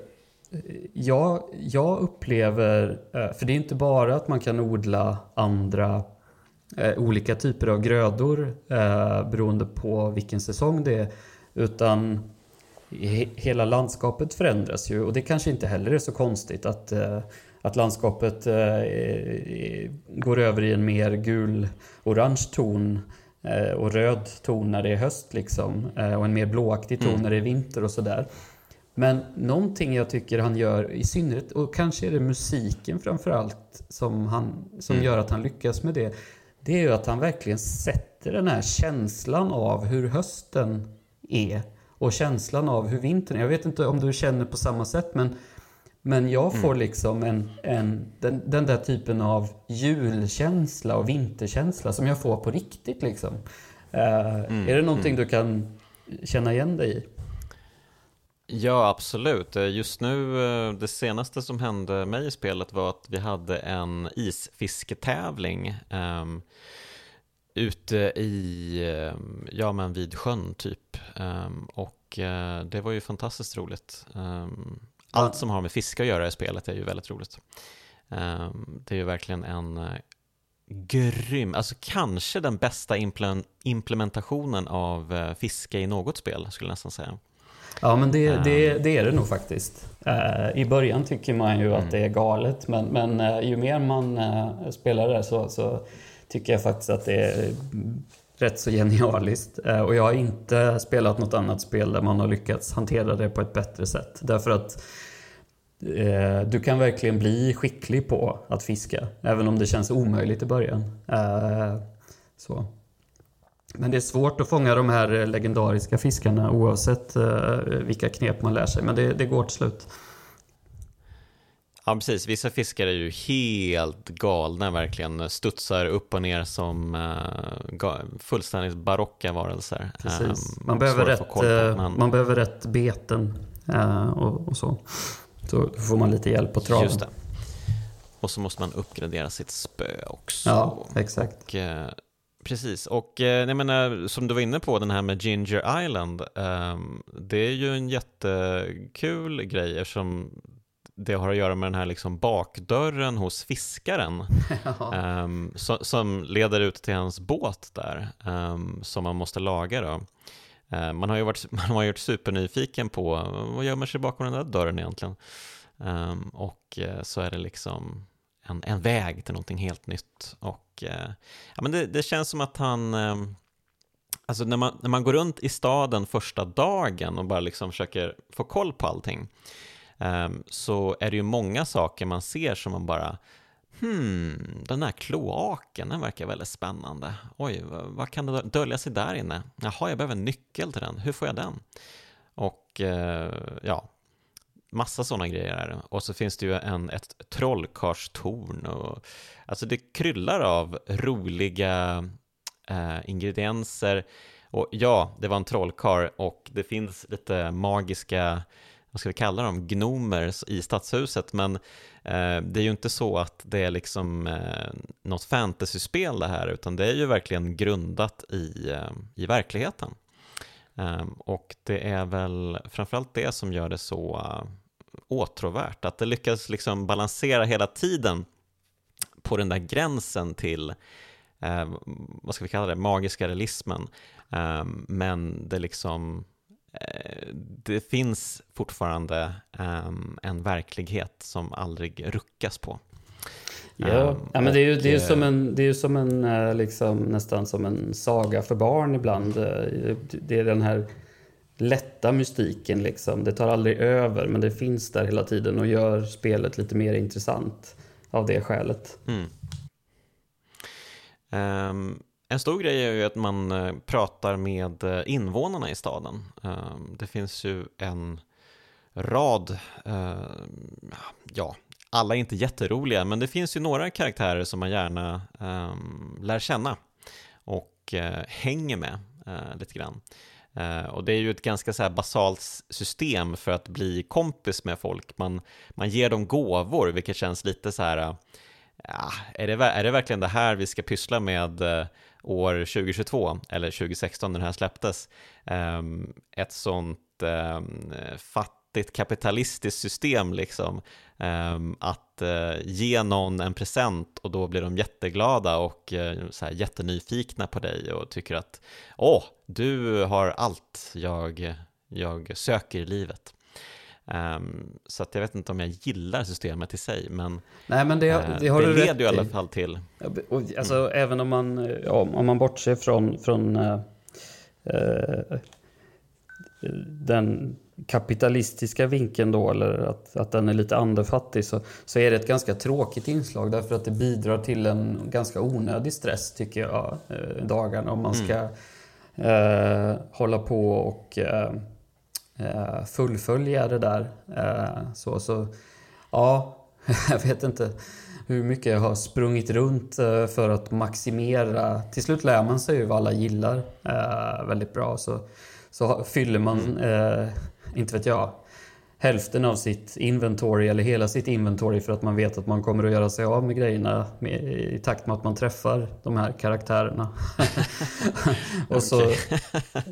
jag, jag upplever, för det är inte bara att man kan odla andra eh, olika typer av grödor eh, beroende på vilken säsong det är. Utan hela landskapet förändras ju och det kanske inte heller är så konstigt att, eh, att landskapet eh, går över i en mer gul-orange ton eh, och röd ton när det är höst liksom och en mer blåaktig ton mm. när det är vinter och sådär. Men någonting jag tycker han gör i synnerhet, och kanske är det musiken framförallt som, han, som mm. gör att han lyckas med det det är ju att han verkligen sätter den här känslan av hur hösten är och känslan av hur vintern är. Jag vet inte om du känner på samma sätt men, men jag får mm. liksom en, en, den, den där typen av julkänsla och vinterkänsla som jag får på riktigt liksom. Uh, mm. Är det någonting mm. du kan känna igen dig i? Ja, absolut. Just nu, eh, det senaste som hände mig i spelet var att vi hade en isfisketävling um, ute i, um, ja men vid sjön typ. Um, och uh, det var ju fantastiskt roligt. allt som har med fiske att göra i spelet är ju väldigt roligt. det är ju verkligen en uh, grym, alltså kanske den bästa implementationen av uh, fiske i något spel skulle jag nästan säga. Ja, men det, det, det, är det nog faktiskt. I början tycker man ju mm. att det är galet, men, men ju mer man spelar det så, så tycker jag faktiskt att det är rätt så genialiskt. Eh, och jag har inte spelat något annat spel där man har lyckats hantera det på ett bättre sätt. Därför att eh, du kan verkligen bli skicklig på att fiska, även om det känns omöjligt i början. Eh, så. Men det är svårt att fånga de här legendariska fiskarna oavsett vilka knep man lär sig. Men det, det går till slut. Ja, precis. Vissa fiskare är ju helt galna verkligen. Studsar upp och ner som uh, fullständigt barocka varelser. Precis. Um, man, behöver rätt, på, men... man behöver rätt beten uh, och, och, så. Så får man lite hjälp på traven. Just det. Och så måste man uppgradera sitt spö också. Ja, exakt. Och, Precis, och eh, jag menar, som du var inne på, den här med Ginger Island, eh, det är ju en jättekul grej eftersom det har att göra med den här liksom bakdörren hos fiskaren ja. eh, so som leder ut till hans båt där, ehm, som man måste laga då. Ehm, man har ju varit, man har varit supernyfiken på vad gömmer sig bakom den där dörren egentligen? Ehm, och eh, så är det liksom en, en väg till någonting helt nytt. Och eh, ja, men det, det, känns som att han, alltså när man, när man går runt i staden första dagen och bara liksom försöker få koll på allting, Ehm, så är det ju många saker man ser som man bara, hmm, den här kloaken, den verkar väldigt spännande. Oj, vad, kan det dölja sig där inne? Jaha, jag behöver en nyckel till den, hur får jag den? Och eh, ja, Massa sådana grejer är det. Och så finns det ju en, ett trollkarlstorn och alltså det kryllar av roliga eh, ingredienser. Och ja, det var en trollkarl och det finns lite magiska, vad ska vi kalla dem, gnomer i stadshuset. Men eh, det är ju inte så att det är liksom eh, något fantasyspel det här, utan det är ju verkligen grundat i, eh, i verkligheten. Eh, och det är väl framförallt det som gör det så eh, åtråvärt. Att det lyckas liksom balansera hela tiden på den där gränsen till, eh, vad ska vi kalla det, magiska realismen. Eh, men det liksom, det finns fortfarande eh, en verklighet som aldrig ruckas på. Ja, um, ja men det är ju, det är som en, det är som en eh, liksom, nästan som en saga för barn ibland. Eh, det är den här lätta mystiken liksom. Det tar aldrig över men det finns där hela tiden och gör spelet lite mer intressant av det skälet. Mm. Um, en stor grej är ju att man eh, pratar med eh, invånarna i staden. Eh, det finns ju en rad, ja, alla är inte jätteroliga, men det finns ju några karaktärer som man gärna lär känna och hänger med lite grann. Och det är ju ett ganska så här basalt system för att bli kompis med folk. Man, man ger dem gåvor, vilket känns lite så här, ja, är, det, är det verkligen det här vi ska pyssla med år 2022 eller 2016 när den här släpptes? Ehm, ett sånt ehm, fattigt kapitalistiskt system liksom. Ehm, att eh, ge någon en present och då blir de jätteglada och eh, så här, jättenyfikna på dig och tycker att åh, du har allt jag, jag söker i livet. Um, så jag vet inte om jag gillar systemet i sig, men, Nej, men det, uh, det, har det du leder ju i alla fall till... Och, alltså, mm. Även om man, ja, om man bortser från, från uh, uh, den kapitalistiska vinkeln då, eller att, att den är lite andefattig, så, så är det ett ganska tråkigt inslag därför att det bidrar till en ganska onödig stress tycker jag, eh, dagarna om man ska mm. eh, hålla på och eh, eh, fullfölja det där. Eh, så, så ja, jag vet inte hur mycket jag har sprungit runt eh, för att maximera. Till slut lär man sig ju vad alla gillar väldigt bra. Så, så fyller man mm inte vet jag, hälften av sitt inventory eller hela sitt inventory för att man vet att man kommer att göra sig av med grejerna med, i takt med att man träffar de här karaktärerna. och så,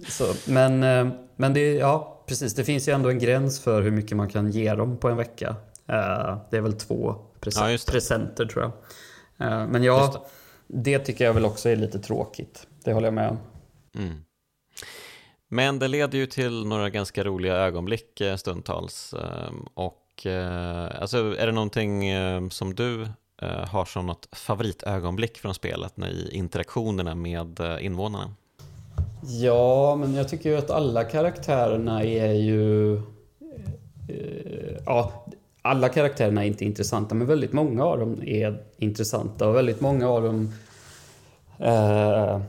så, men, eh, men det, ja, precis, det finns ju ändå en gräns för hur mycket man kan ge dem på en vecka. Eh, det är väl två present, ja, presenter tror jag. Eh, men ja, det. det tycker jag väl också är lite tråkigt. Det håller jag med om. Mm. Men det leder ju till några ganska roliga ögonblick eh, stundtals. Ehm, och alltså, är det någonting ehm, som du har som något favoritögonblick från spelet i interaktionerna med invånarna? Ja, men jag tycker ju att alla karaktärerna är ju... Ja, alla karaktärerna är inte intressanta, men väldigt många av dem är intressanta och väldigt många av dem eh,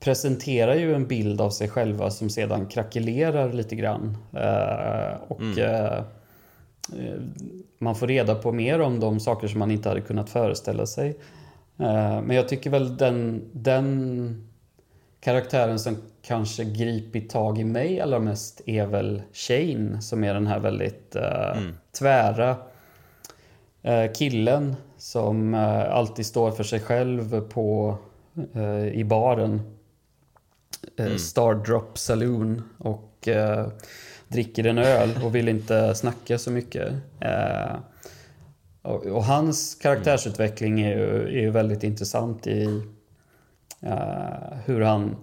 presenterar ju en bild av sig själva som sedan krackelerar lite grann. Eh, och mm. Eh, eh, man får reda på mer om de saker som man inte hade kunnat föreställa sig. men jag tycker väl den, den karaktären som kanske gripit tag i mig allra mest är väl Shane som är den här väldigt mm. tvära killen som alltid står för sig själv på, i baren mm. Stardrop Saloon och dricker en öl och vill inte snacka så mycket. Och, och, hans karaktärsutveckling är ju, är ju väldigt intressant i hur han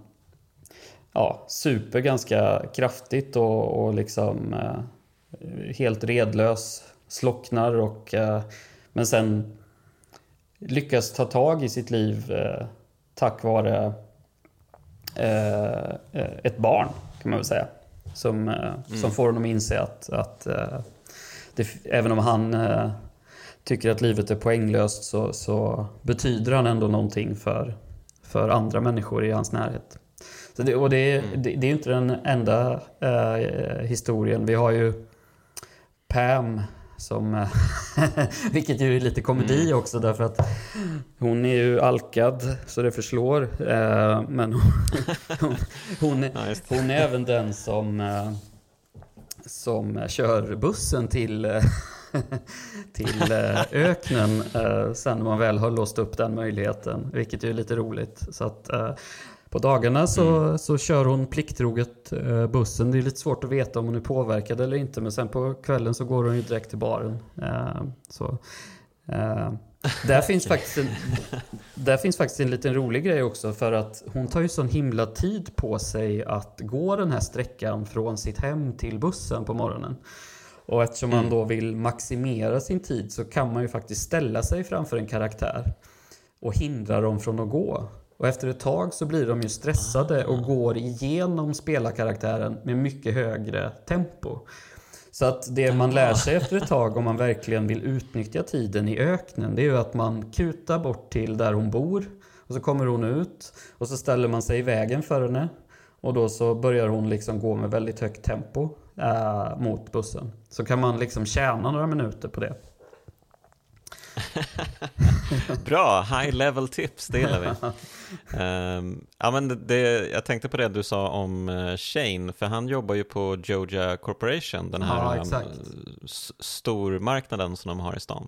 ja, super ganska kraftigt och, och liksom eh, helt redlös, slocknar och eh, men sen lyckas ta tag i sitt liv tack vare Eh, ett barn, kan man väl säga. Som, eh, mm. som får honom att inse att, att eh, det, även om han tycker att livet är poänglöst så, så betyder han ändå någonting för, för andra människor i hans närhet. Så det, och det, mm. det, det är inte den enda eh, historien. Vi har ju Pam som, eh, vilket ju är lite komedi mm. också därför att hon är ju alkad så det förslår. Eh, men hon, hon, hon, är, hon är även den som, eh, som kör bussen till, till öknen sen när man väl har låst upp den möjligheten. Vilket är lite roligt. Så att, på dagarna så, mm. så kör hon plikttroget eh, bussen. Det är lite svårt att veta om hon är påverkad eller inte. Men sen på kvällen så går hon ju direkt till baren. Eh, så, eh, där, finns faktiskt en, där finns faktiskt en liten rolig grej också. För att hon tar ju sån himla tid på sig att gå den här sträckan från sitt hem till bussen på morgonen. Och eftersom man mm. då vill maximera sin tid så kan man ju faktiskt ställa sig framför en karaktär och hindra dem från att gå. Och efter ett tag så blir de ju stressade och går igenom spelarkaraktären med mycket högre tempo. Så att det man lär sig efter ett tag om man verkligen vill utnyttja tiden i öknen det är ju att man kutar bort till där hon bor och så kommer hon ut och så ställer man sig i vägen för henne och då så börjar hon liksom gå med väldigt högt tempo äh, mot bussen. Så kan man liksom tjäna några minuter på det. Bra, high level tips, det gillar vi. Um, ja, men det, jag tänkte på det du sa om uh, Shane, för han jobbar ju på Joja Corporation, den här ja, um, stormarknaden som de har i stan.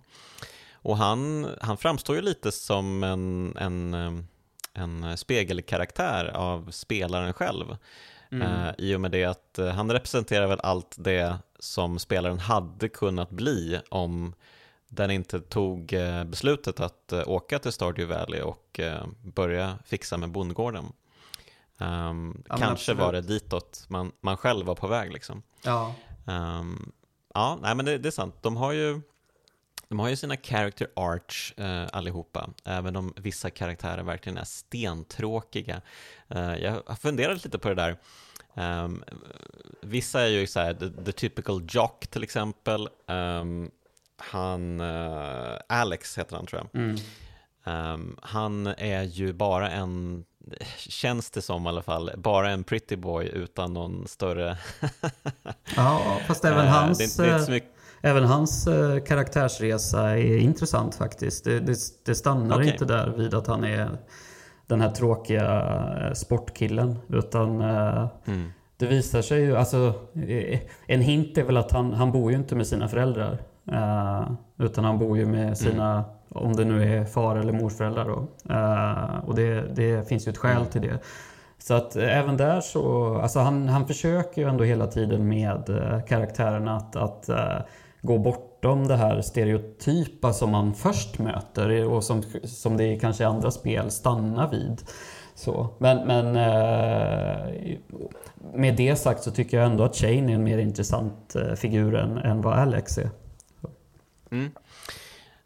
Och han, han framstår ju lite som en, en, en spegelkaraktär av spelaren själv. Mm. Uh, I och med det att uh, han representerar väl allt det som spelaren hade kunnat bli om den inte tog uh, beslutet att åka till Stardew Valley och börja fixa med bondgården. Um, ja, kanske absolut. var det ditåt man, man själv var på väg liksom. Ja. Um, ja, nej men det, det, är sant. De har ju de har ju sina character arts eh, allihopa, även om vissa karaktärer verkligen är stentråkiga. Eh, jag funderat lite på det där. Um, vissa är ju så här, the, the typical jock till exempel. Um, han, uh, Alex heter han tror jag. Mm. Um, han är ju bara en, känns det som i alla fall, bara en pretty boy utan någon större... ja, fast även uh, hans... Det, det är inte så mycket Även hans eh, karaktärsresa är intressant faktiskt. Det, det, det stannar okay. inte där vid att han är den här tråkiga eh, sportkillen. Utan eh, mm. det visar sig ju, alltså en hint är väl att han, han bor ju inte med sina föräldrar. Eh, utan han bor ju med sina, mm. om det nu är far eller morföräldrar då. Och det, det finns ju ett skäl mm. till det. Så att även där så, alltså han, han försöker ju ändå hela tiden med karaktärerna att, att gå bortom det här stereotypa som man först möter och som, som det kanske i andra spel stannar vid. Så. Men, men eh, med det sagt så tycker jag ändå att Shane är en mer intressant eh, figur än, än vad Alex är. Mm.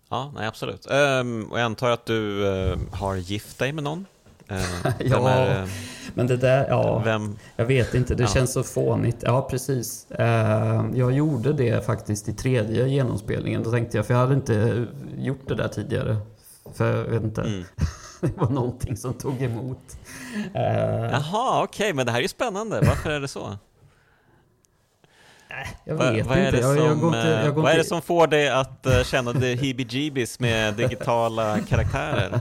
Ja, nej, absolut. Ehm, och jag antar att du eh, har gift dig med någon? Uh, ja, är, uh, men det där, ja, vem? jag vet inte. Det ja. känns så fånigt. Ja, precis. Uh, jag gjorde det faktiskt i tredje genomspelningen. Då tänkte jag, för jag hade inte gjort det där tidigare. För jag vet inte. Mm. det var någonting som tog emot. Jaha, okej, okay, men det här är ju spännande. Varför är det så? Jag vet vad, inte. Är det som, inte, eh, vad är det som får dig att uh, känna det heebie-jeebies med digitala karaktärer?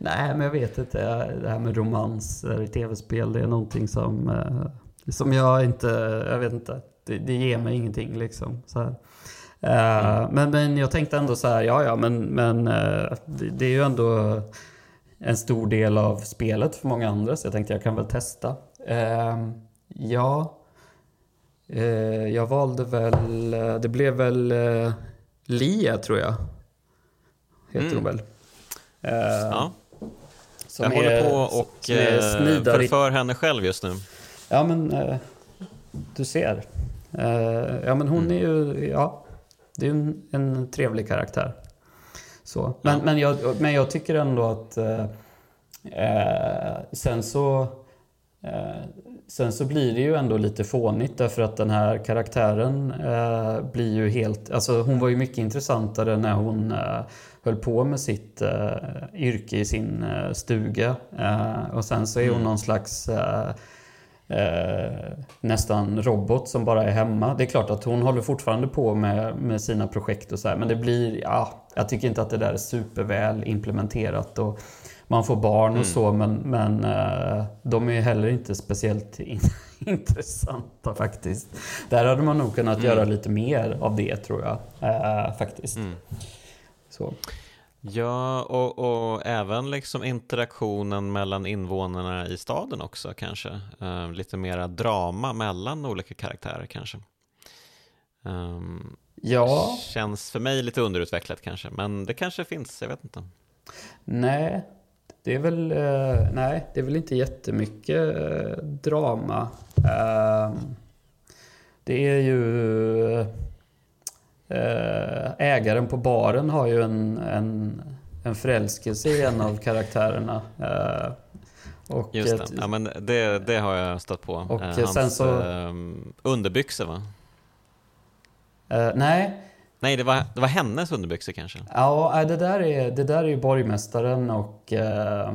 Nej, men jag vet inte. Det här med romanser i tv-spel, det är någonting som, uh, som jag inte, jag vet inte. Det, det ger mig ingenting liksom. Så uh, mm. men, men jag tänkte ändå så här, ja ja, men, men det, det, är ju ändå en stor del av spelet för många andra, så jag tänkte jag kan väl testa. ja, Eh, jag valde väl, eh, det blev väl eh, Lia tror jag. Heter mm. hon väl. ja. Som jag håller på och förför henne själv just nu. Ja men, du ser. Ja men hon mm. är ju, ja, det är en, en trevlig karaktär. Så. Men, ja. men, jag, men jag tycker ändå att eh, sen så eh, Sen så blir det ju ändå lite fånigt därför att den här karaktären eh, blir ju helt... Alltså hon var ju mycket intressantare när hon eh, höll på med sitt eh, yrke i sin eh, stuga. Eh, och sen så är hon mm. någon slags eh, nästan robot som bara är hemma. Det är klart att hon håller fortfarande på med, med sina projekt och så här, men det blir... Ja, jag tycker inte att det där är superväl implementerat. Och, man får barn och mm. så men, men uh, de är heller inte speciellt in intressanta faktiskt. Där hade man nog kunnat mm. göra lite mer av det tror jag. Uh, faktiskt. Mm. Så. Ja, och, och, även liksom interaktionen mellan invånarna i staden också kanske. Uh, lite mera drama mellan olika karaktärer kanske. Um, ja. Känns för mig lite underutvecklat kanske, men det kanske finns, jag vet inte. Nej, det är väl, eh, nej, det är väl inte jättemycket eh, drama. Eh, det är ju... Eh, ägaren på baren har ju en, en, en förälskelse i en av karaktärerna. Och Just det, ja, men det, det har jag stött på. Och Hans sen så, underbyxor va? nej, Nej, det var, det var hennes underbyxor kanske? Ja, det där är, det där är ju borgmästaren och eh,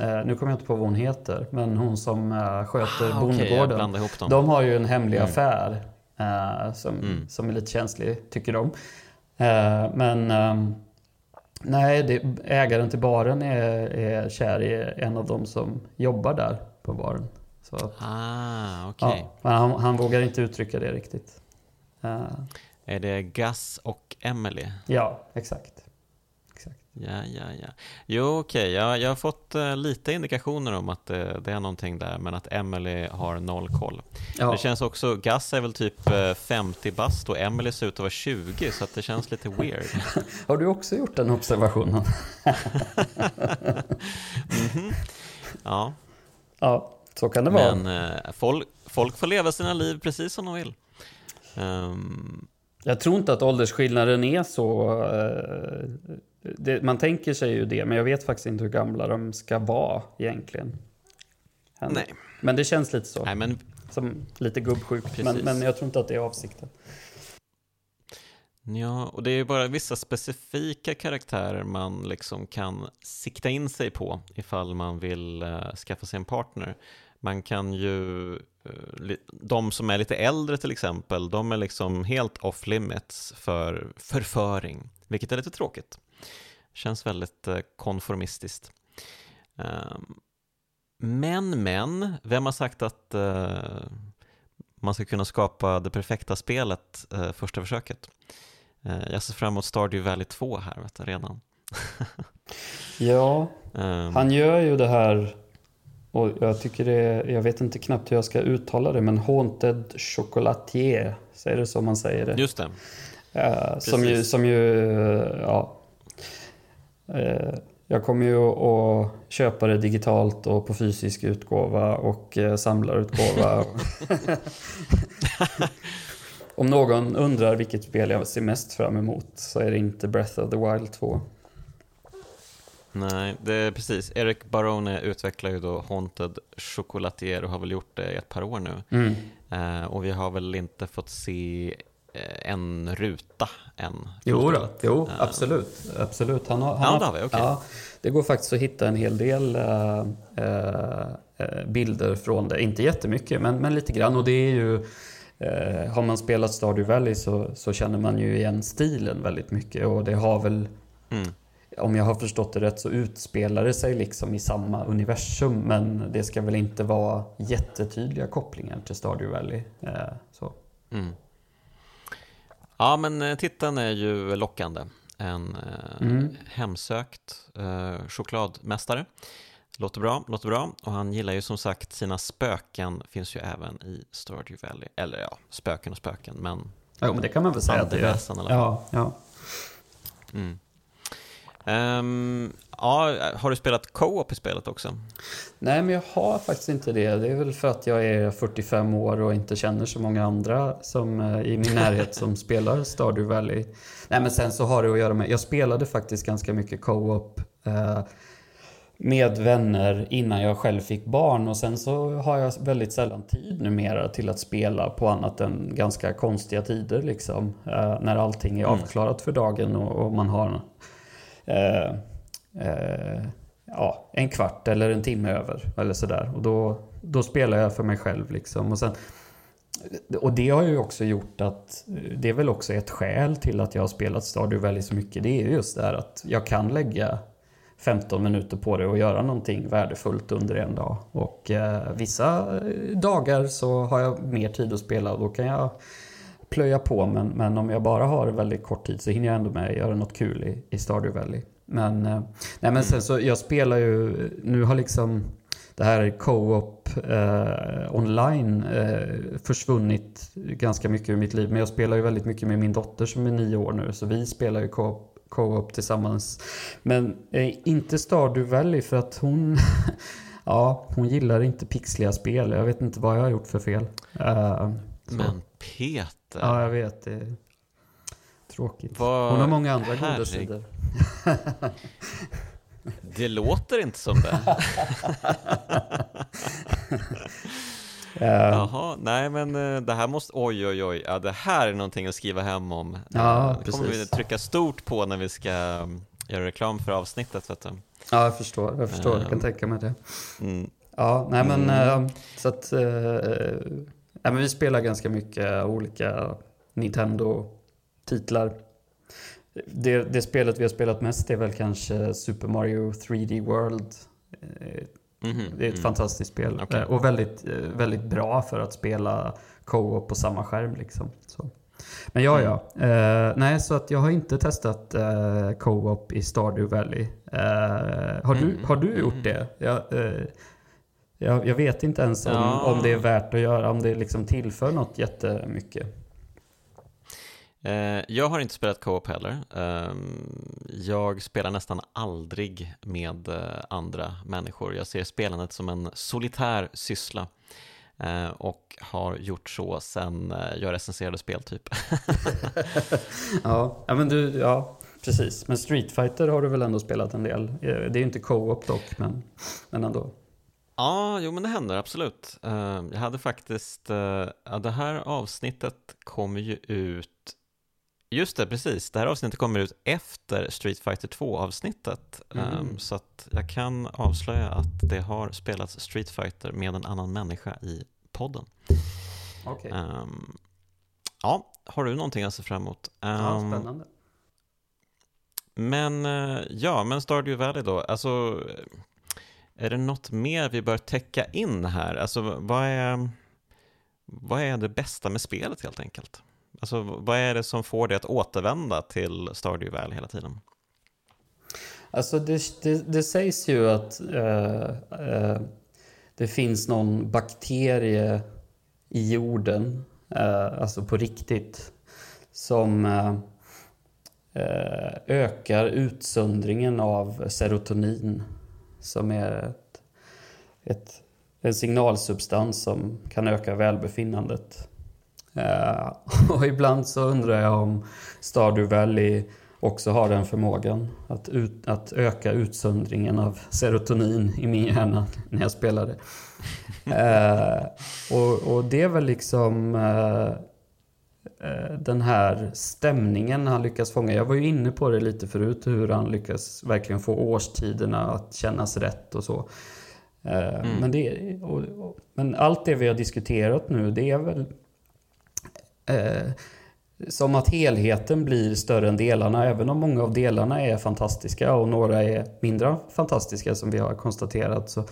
eh, nu kommer jag inte på vad hon heter, men hon som eh, sköter ah, bondgården. Okay, de har ju en hemlig mm. affär eh, som, mm. som är lite känslig, tycker de. Eh, men ehm, Nej, det, ägaren till baren är, är kär i en av dem som jobbar där på baren. Så, Ah, okej. ja, men han, han vågar inte uttrycka det riktigt. Eh, Är det Gus och Emily? ja, exakt. exakt. Ja, ja, ja. Jo, okej. Jag, jag har fått eh, lite indikationer om att eh, det är någonting där, men att Emily har noll koll. Ja, Det känns också, Gus är väl typ eh, 50 bast och Emily ser ut att vara 20, så att det känns lite weird. Har du också gjort den observationen? Mhm. Ja, ja, så kan det vara. men folk, folk får leva sina liv precis som de vill. Ehm, Jag tror inte att åldersskillnaden är så... eh, det, man tänker sig ju det, men jag vet faktiskt inte hur gamla de ska vara egentligen. Nej. Men det känns lite så. nej, men Som lite gubbsjukt. Men, men jag tror inte att det är avsikten. Ja, och det är ju bara vissa specifika karaktärer man liksom kan sikta in sig på ifall man vill uh, skaffa sig en partner. Man kan ju, de som är lite äldre till exempel, de är liksom helt off limits för förföring, vilket är lite tråkigt. Känns väldigt eh, konformistiskt. Ehm, men, men, vem har sagt att eh, man ska kunna skapa det perfekta spelet eh, första försöket? Eh, Jag ser fram emot Stardew Valley 2 här vet du, redan. Ja, Ehm, han gör ju det här... Och jag tycker det är, Jag vet inte knappt hur jag ska uttala det, men Haunted Chocolatier. Säger det så man säger det? Just det. Eh, som ju, som ju, eh, ja. Eh, jag kommer ju att köpa det digitalt och på fysisk utgåva och samlarutgåva. Om någon undrar vilket spel jag ser mest fram emot så är det inte Breath of the Wild 2. Nej, det är precis. Eric Barone utvecklar ju då Haunted Chocolatier och har väl gjort det i ett par år nu. Mm. Eh, och vi har väl inte fått se eh, en ruta än. Jo, då, jo Eh, absolut. absolut. Han har, han Ja, har, det okej. ja, det går faktiskt att hitta en hel del eh, eh, bilder från det. Inte jättemycket, men, men lite grann. Och det är ju, eh, har man spelat Stardew Valley så, så känner man ju igen stilen väldigt mycket. Och det har väl, Mm. Om jag har förstått det rätt, så utspelar det sig liksom i samma universum. Men det ska väl inte vara jättetydliga kopplingar till Stardew Valley. Eh, så. Mm. Ja, men eh, titeln är ju lockande. En eh, Mm. hemsökt eh, chokladmästare. Låter bra, låter bra. Och han gillar ju som sagt sina spöken, finns ju även i Stardew Valley. Eller ja, spöken och spöken, men Jo, men det kan man väl säga att det är. Ja, ja. Mm. Ehm, ja, har du spelat co-op i spelet också? Nej, men jag har faktiskt inte det. Det är väl för att jag är 45 år och inte känner så många andra som, eh, i min närhet som spelar Stardew Valley. Nej, men sen så har det att göra med... Jag spelade faktiskt ganska mycket co-op eh, med vänner innan jag själv fick barn och sen så har jag väldigt sällan tid numera till att spela på annat än ganska konstiga tider liksom. Eh, när allting är Mm. avklarat för dagen och, och man har Eh, eh, ja, en kvart eller en timme över eller sådär. Och då, då spelar jag för mig själv liksom. Och, sen, och det har ju också gjort att eh, det är väl också ett skäl till att jag har spelat Stardew Valley så mycket. Det är just det här att jag kan lägga 15 minuter på det och göra någonting värdefullt under en dag. Och eh, vissa dagar så har jag mer tid att spela och då kan jag plöja på. Men, men om jag bara har väldigt kort tid så hinner jag ändå med att göra något kul i, i Stardew Valley. Men, eh, nej men sen så, jag spelar ju, nu har liksom det här co-op eh, online eh, försvunnit ganska mycket ur mitt liv. Men jag spelar ju väldigt mycket med min dotter som är nio år nu. Så vi spelar ju co-op co-op tillsammans. Men eh, inte Stardew Valley för att hon... ja, hon gillar inte pixliga spel. Jag vet inte vad jag har gjort för fel. Uh. Men Peter, Ja, jag vet. Det är tråkigt. Vad- Hon har många andra goda herregud. sidor. det låter inte som det. Eh, Jaha, nej men eh, det här måste, oj oj oj, ja det här är någonting att skriva hem om. Ja, Eh, det kommer vi trycka stort på när vi ska mm, göra reklam för avsnittet vet du. ja, jag förstår. Jag förstår. Jag kan Ehm. tänka mig det. Mm. Ja, nej men Mm. eh, så att... nej, men vi spelar ganska mycket olika Nintendo-titlar. det, det spelet vi har spelat mest är väl kanske Super Mario 3D World. Eh, Mhm, Det är ett mm. fantastiskt spel Okej. eh, och väldigt, eh, väldigt bra för att spela co-op på samma skärm. Liksom. Så. Men ja, Mm. ja. Eh, nej, så att jag har inte testat eh, co-op i Stardew Valley. Eh, har, du, Mm, har du mm, gjort det? Jag, jag, jag vet inte ens om, Ja. om det är värt att göra, om det liksom tillför något jättemycket. Eh, jag har inte spelat co-op heller. Ehm, jag spelar nästan aldrig med eh, andra människor. Jag ser spelandet som en solitär syssla. Eh, och har gjort så sen jag recenserade spel typ. ja, men du, ja, precis. Men Street Fighter har du väl ändå spelat en del? Det är ju inte co-op dock, men, men ändå. Ja, jo men det händer absolut. Eh, Jag hade faktiskt, eh, ja, det här avsnittet kommer ju ut, just det precis, det här avsnittet kommer ut efter Street Fighter 2 avsnittet. Eh, Mm. Så att jag kan avslöja att det har spelats Street Fighter med en annan människa i podden. Okej. Ehm, Ja, har du någonting att se fram emot? Ja, Ehm, spännande. Men ja, men Stardew Valley då, alltså är det något mer vi bör täcka in här? Alltså vad är, vad är det bästa med spelet helt enkelt? Alltså vad är det som får dig att återvända till Stardew Valley hela tiden? Alltså det, det, det sägs ju att eh, eh, det finns någon bakterie i jorden, eh, alltså på riktigt, som eh, eh ökar utsöndringen av serotonin som är ett, ett, en signalsubstans som kan öka välbefinnandet. Eh, och ibland så undrar jag om Stardew Valley också har den förmågan att, ut, att öka utsöndringen av serotonin i min hjärna när jag spelar det. eh, och, och det är väl liksom eh, eh, den här stämningen han lyckas fånga. Jag var ju inne på det lite förut hur han lyckas verkligen få årstiderna att kännas rätt och så. Eh, Mm. men, det, och, och, men allt det vi har diskuterat nu det är väl eh, som att helheten blir större än delarna, även om många av delarna är fantastiska och några är mindre fantastiska som vi har konstaterat så,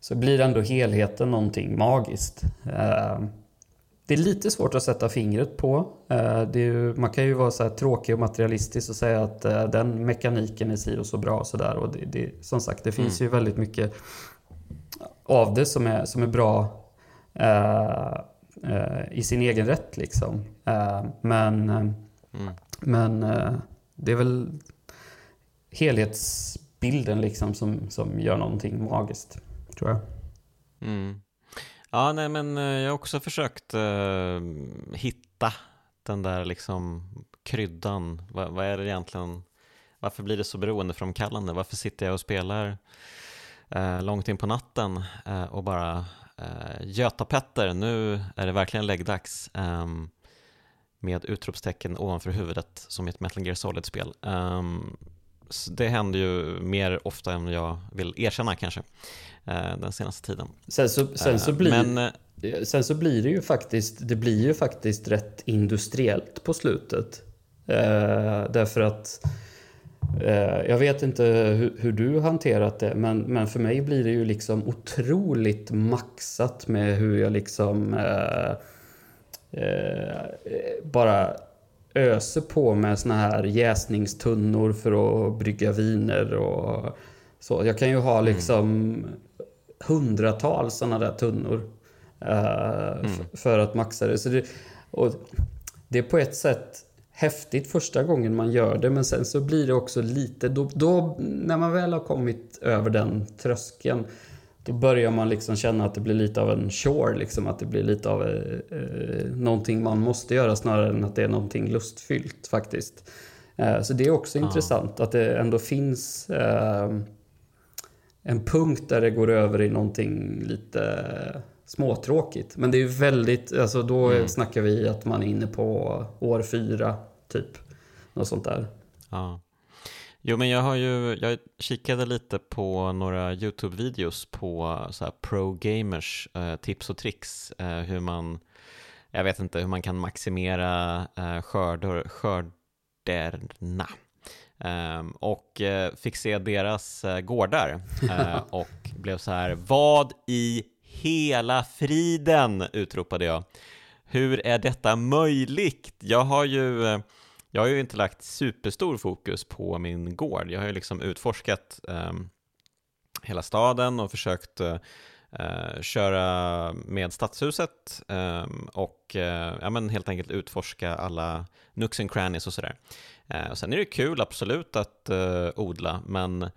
så blir ändå helheten någonting magiskt. Eh, det är lite svårt att sätta fingret på. Eh, ju, man kan ju vara så här tråkig och materialistisk och säga att eh, den mekaniken är si och så bra och sådär. Och det, det, som sagt, det finns ju väldigt mycket av det som är, som är bra eh, eh, i sin egen rätt liksom. Eh, men Mm. men eh, det är väl helhetsbilden liksom som, som gör någonting magiskt, tror jag. Mm. Ja, nej men eh, jag har också försökt eh, hitta den där liksom kryddan. Vad, vad är det egentligen? Varför blir det så beroendeframkallande? Varför sitter jag och spelar eh, långt in på natten eh, och bara eh, Göta Petter, nu är det verkligen läggdags. Ehm, med utropstecken ovanför huvudet som i ett Metal Gear Solid-spel. Ehm, det händer ju mer ofta än jag vill erkänna kanske eh, den senaste tiden. Sen så, sen så, Eh, blir, Men, eh, sen så blir det ju faktiskt, det blir ju faktiskt rätt industriellt på slutet. Därför att jag vet inte hur, hur du hanterat det, men, men för mig blir det ju liksom otroligt maxat med hur jag liksom eh, eh, bara öser på med såna här jäsningstunnor för att brygga viner och så. Jag kan ju ha liksom hundratals sådana där tunnor eh, f- för att maxa det. Så det, och det är på ett sätt häftigt första gången man gör det men sen så blir det också lite, då, då när man väl har kommit över den tröskeln då börjar man liksom känna att det blir lite av en chore, liksom, att det blir lite av eh, eh, någonting man måste göra snarare än att det är någonting lustfyllt faktiskt. Eh, så det är också Ja. intressant att det ändå finns eh, en punkt där det går över i någonting lite småtråkigt. Men det är ju väldigt, alltså då Mm. snackar vi att man är inne på år fyra, typ. Något sånt där. Ja. Jo, men jag har ju, jag kikade lite på några YouTube-videos på så här pro-gamers eh, tips och tricks, eh, hur man, jag vet inte, hur man kan maximera eh, skördor, skörderna. Ehm, och eh, fick se deras eh, gårdar eh, och blev så här, vad i hela friden, utropade jag. Hur är detta möjligt? Jag har ju, jag har ju inte lagt superstor fokus på min gård. Jag har ju liksom utforskat um, hela staden och försökt uh, köra med stadshuset um, och uh, ja, men helt enkelt utforska alla nooks and crannies och sådär. Uh, sen är det kul absolut att odla, men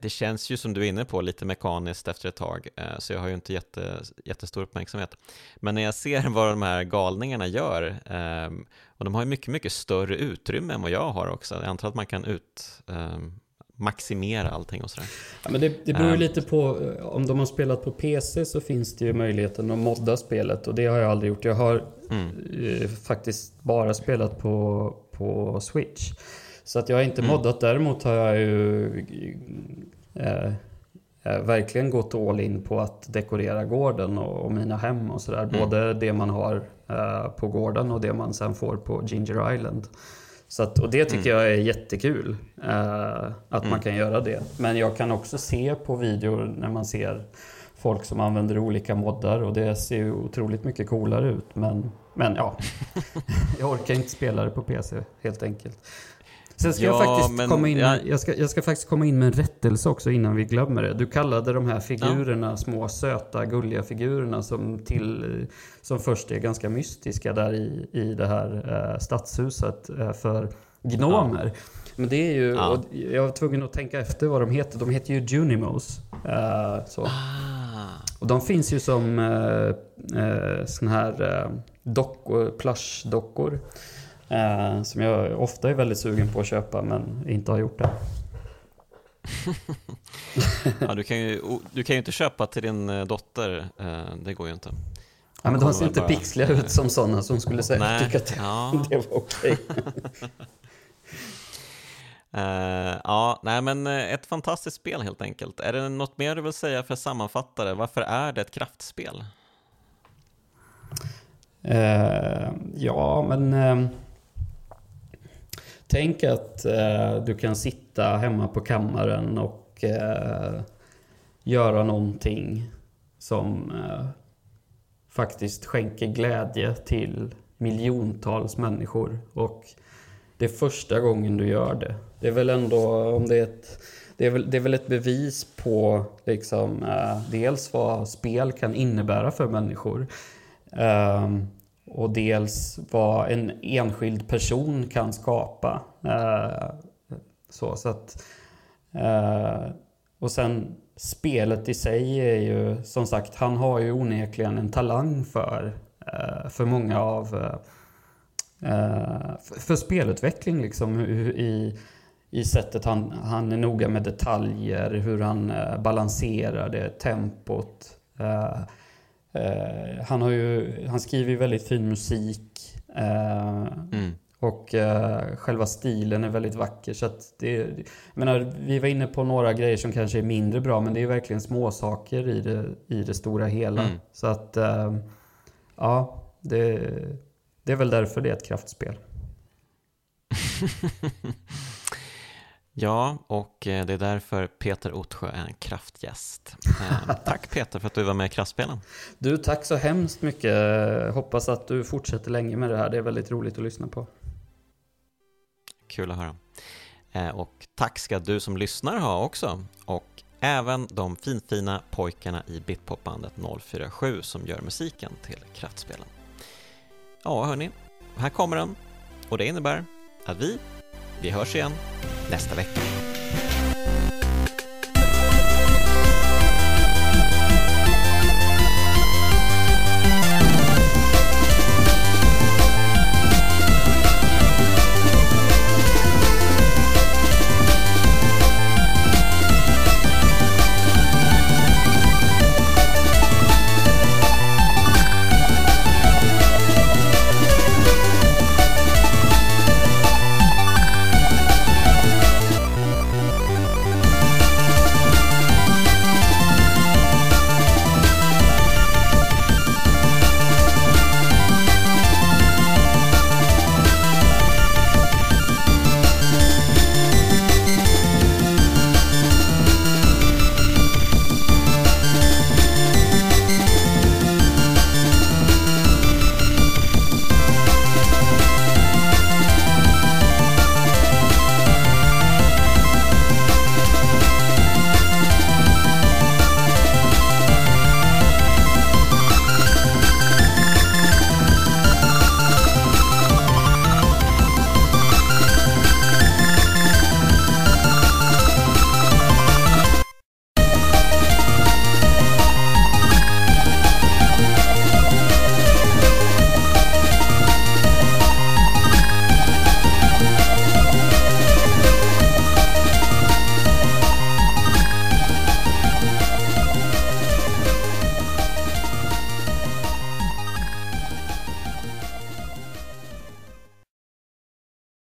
det känns ju som du är inne på lite mekaniskt efter ett tag, så jag har ju inte jätte, jättestor uppmärksamhet. Men när jag ser vad de här galningarna gör, ehm, och de har ju mycket, mycket större utrymme än vad jag har också. Jag antar att man kan ut ehm, maximera allting och sådär. Ja, men det, det beror ju um, lite på, eh, om de har spelat på PC så finns det ju möjligheten att modda spelet och det har jag aldrig gjort. Jag har mm. faktiskt bara spelat på, på Switch. Så att jag har inte mm. moddat. Däremot har jag ju eh, eh, verkligen gått all in på att dekorera gården och, och mina hem och sådär. Mm. Både det man har eh, på gården och det man sen får på Ginger Island. Så att, och det tycker mm. jag är jättekul. Eh, att man mm. kan göra det. Men jag kan också se på videor när man ser folk som använder olika moddar och det ser ju otroligt mycket coolare ut. Men, men ja, jag orkar inte spela det på PC helt enkelt. Sen ska ja, jag faktiskt men, komma in med, jag, ska, jag ska faktiskt komma in med en rättelse också innan vi glömmer det. Du kallade de här figurerna, ja. små söta gulliga figurerna som, till, som först är ganska mystiska där i, i det här eh, stadshuset eh, för gnomer. Ja. Men det är ju, ja. jag var tvungen att tänka efter vad de heter. De heter ju Junimos. Eh, så. Ah. Och de finns ju som eh, eh, såna här eh, dockor, plushdockor. Eh, som jag ofta är väldigt sugen på att köpa men inte har gjort det. ja, du, kan ju, du kan ju inte köpa till din eh, dotter, eh, det går ju inte. Ja, men de ser inte bara... pixliga ut som sådana som skulle säga Nej, tycka att ja. det var okej. Uh, ja, nej men ett fantastiskt spel helt enkelt. Är det något mer du vill säga för sammanfattare? Varför är det ett kraftspel? Uh, ja, men uh, Tänk att eh, du kan sitta hemma på kammaren och eh, göra någonting som eh, faktiskt skänker glädje till miljontals människor. Och det är första gången du gör det. Det är väl ändå, om det är ett, det är väl, det är väl ett bevis på liksom, eh, dels vad spel kan innebära för människor. Um, och dels vad en enskild person kan skapa. Eh, så, så att, eh, och sen spelet i sig är ju som sagt, han har ju onekligen en talang för, eh, för många av eh, eh, för, för spelutveckling liksom i, i sättet han, han är noga med detaljer, hur han eh, balanserar det, tempot. Eh, han, har ju, han skriver ju väldigt fin musik. Eh, mm. Och uh, själva stilen är väldigt vacker. Så att det, jag menar, vi var inne på några grejer som kanske är mindre bra, men det är verkligen små saker i det, i det stora hela. Mm. Så att, uh, ja, det, det är väl därför det är ett kraftspel. Ja, och eh, det är därför Peter Ottsjö är en kraftgäst. Eh, tack Peter för att du var med i Kraftspelen. Du, tack så hemskt mycket. Hoppas att du fortsätter länge med det här. Det är väldigt roligt att lyssna på. Kul att höra. Eh, och tack ska du som lyssnar ha också. Och även de finfina pojkarna i Bitpopbandet 047 som gör musiken till Kraftspelen. Ja, hörni, här kommer den. Och det innebär att vi, vi hörs igen nästa vecka.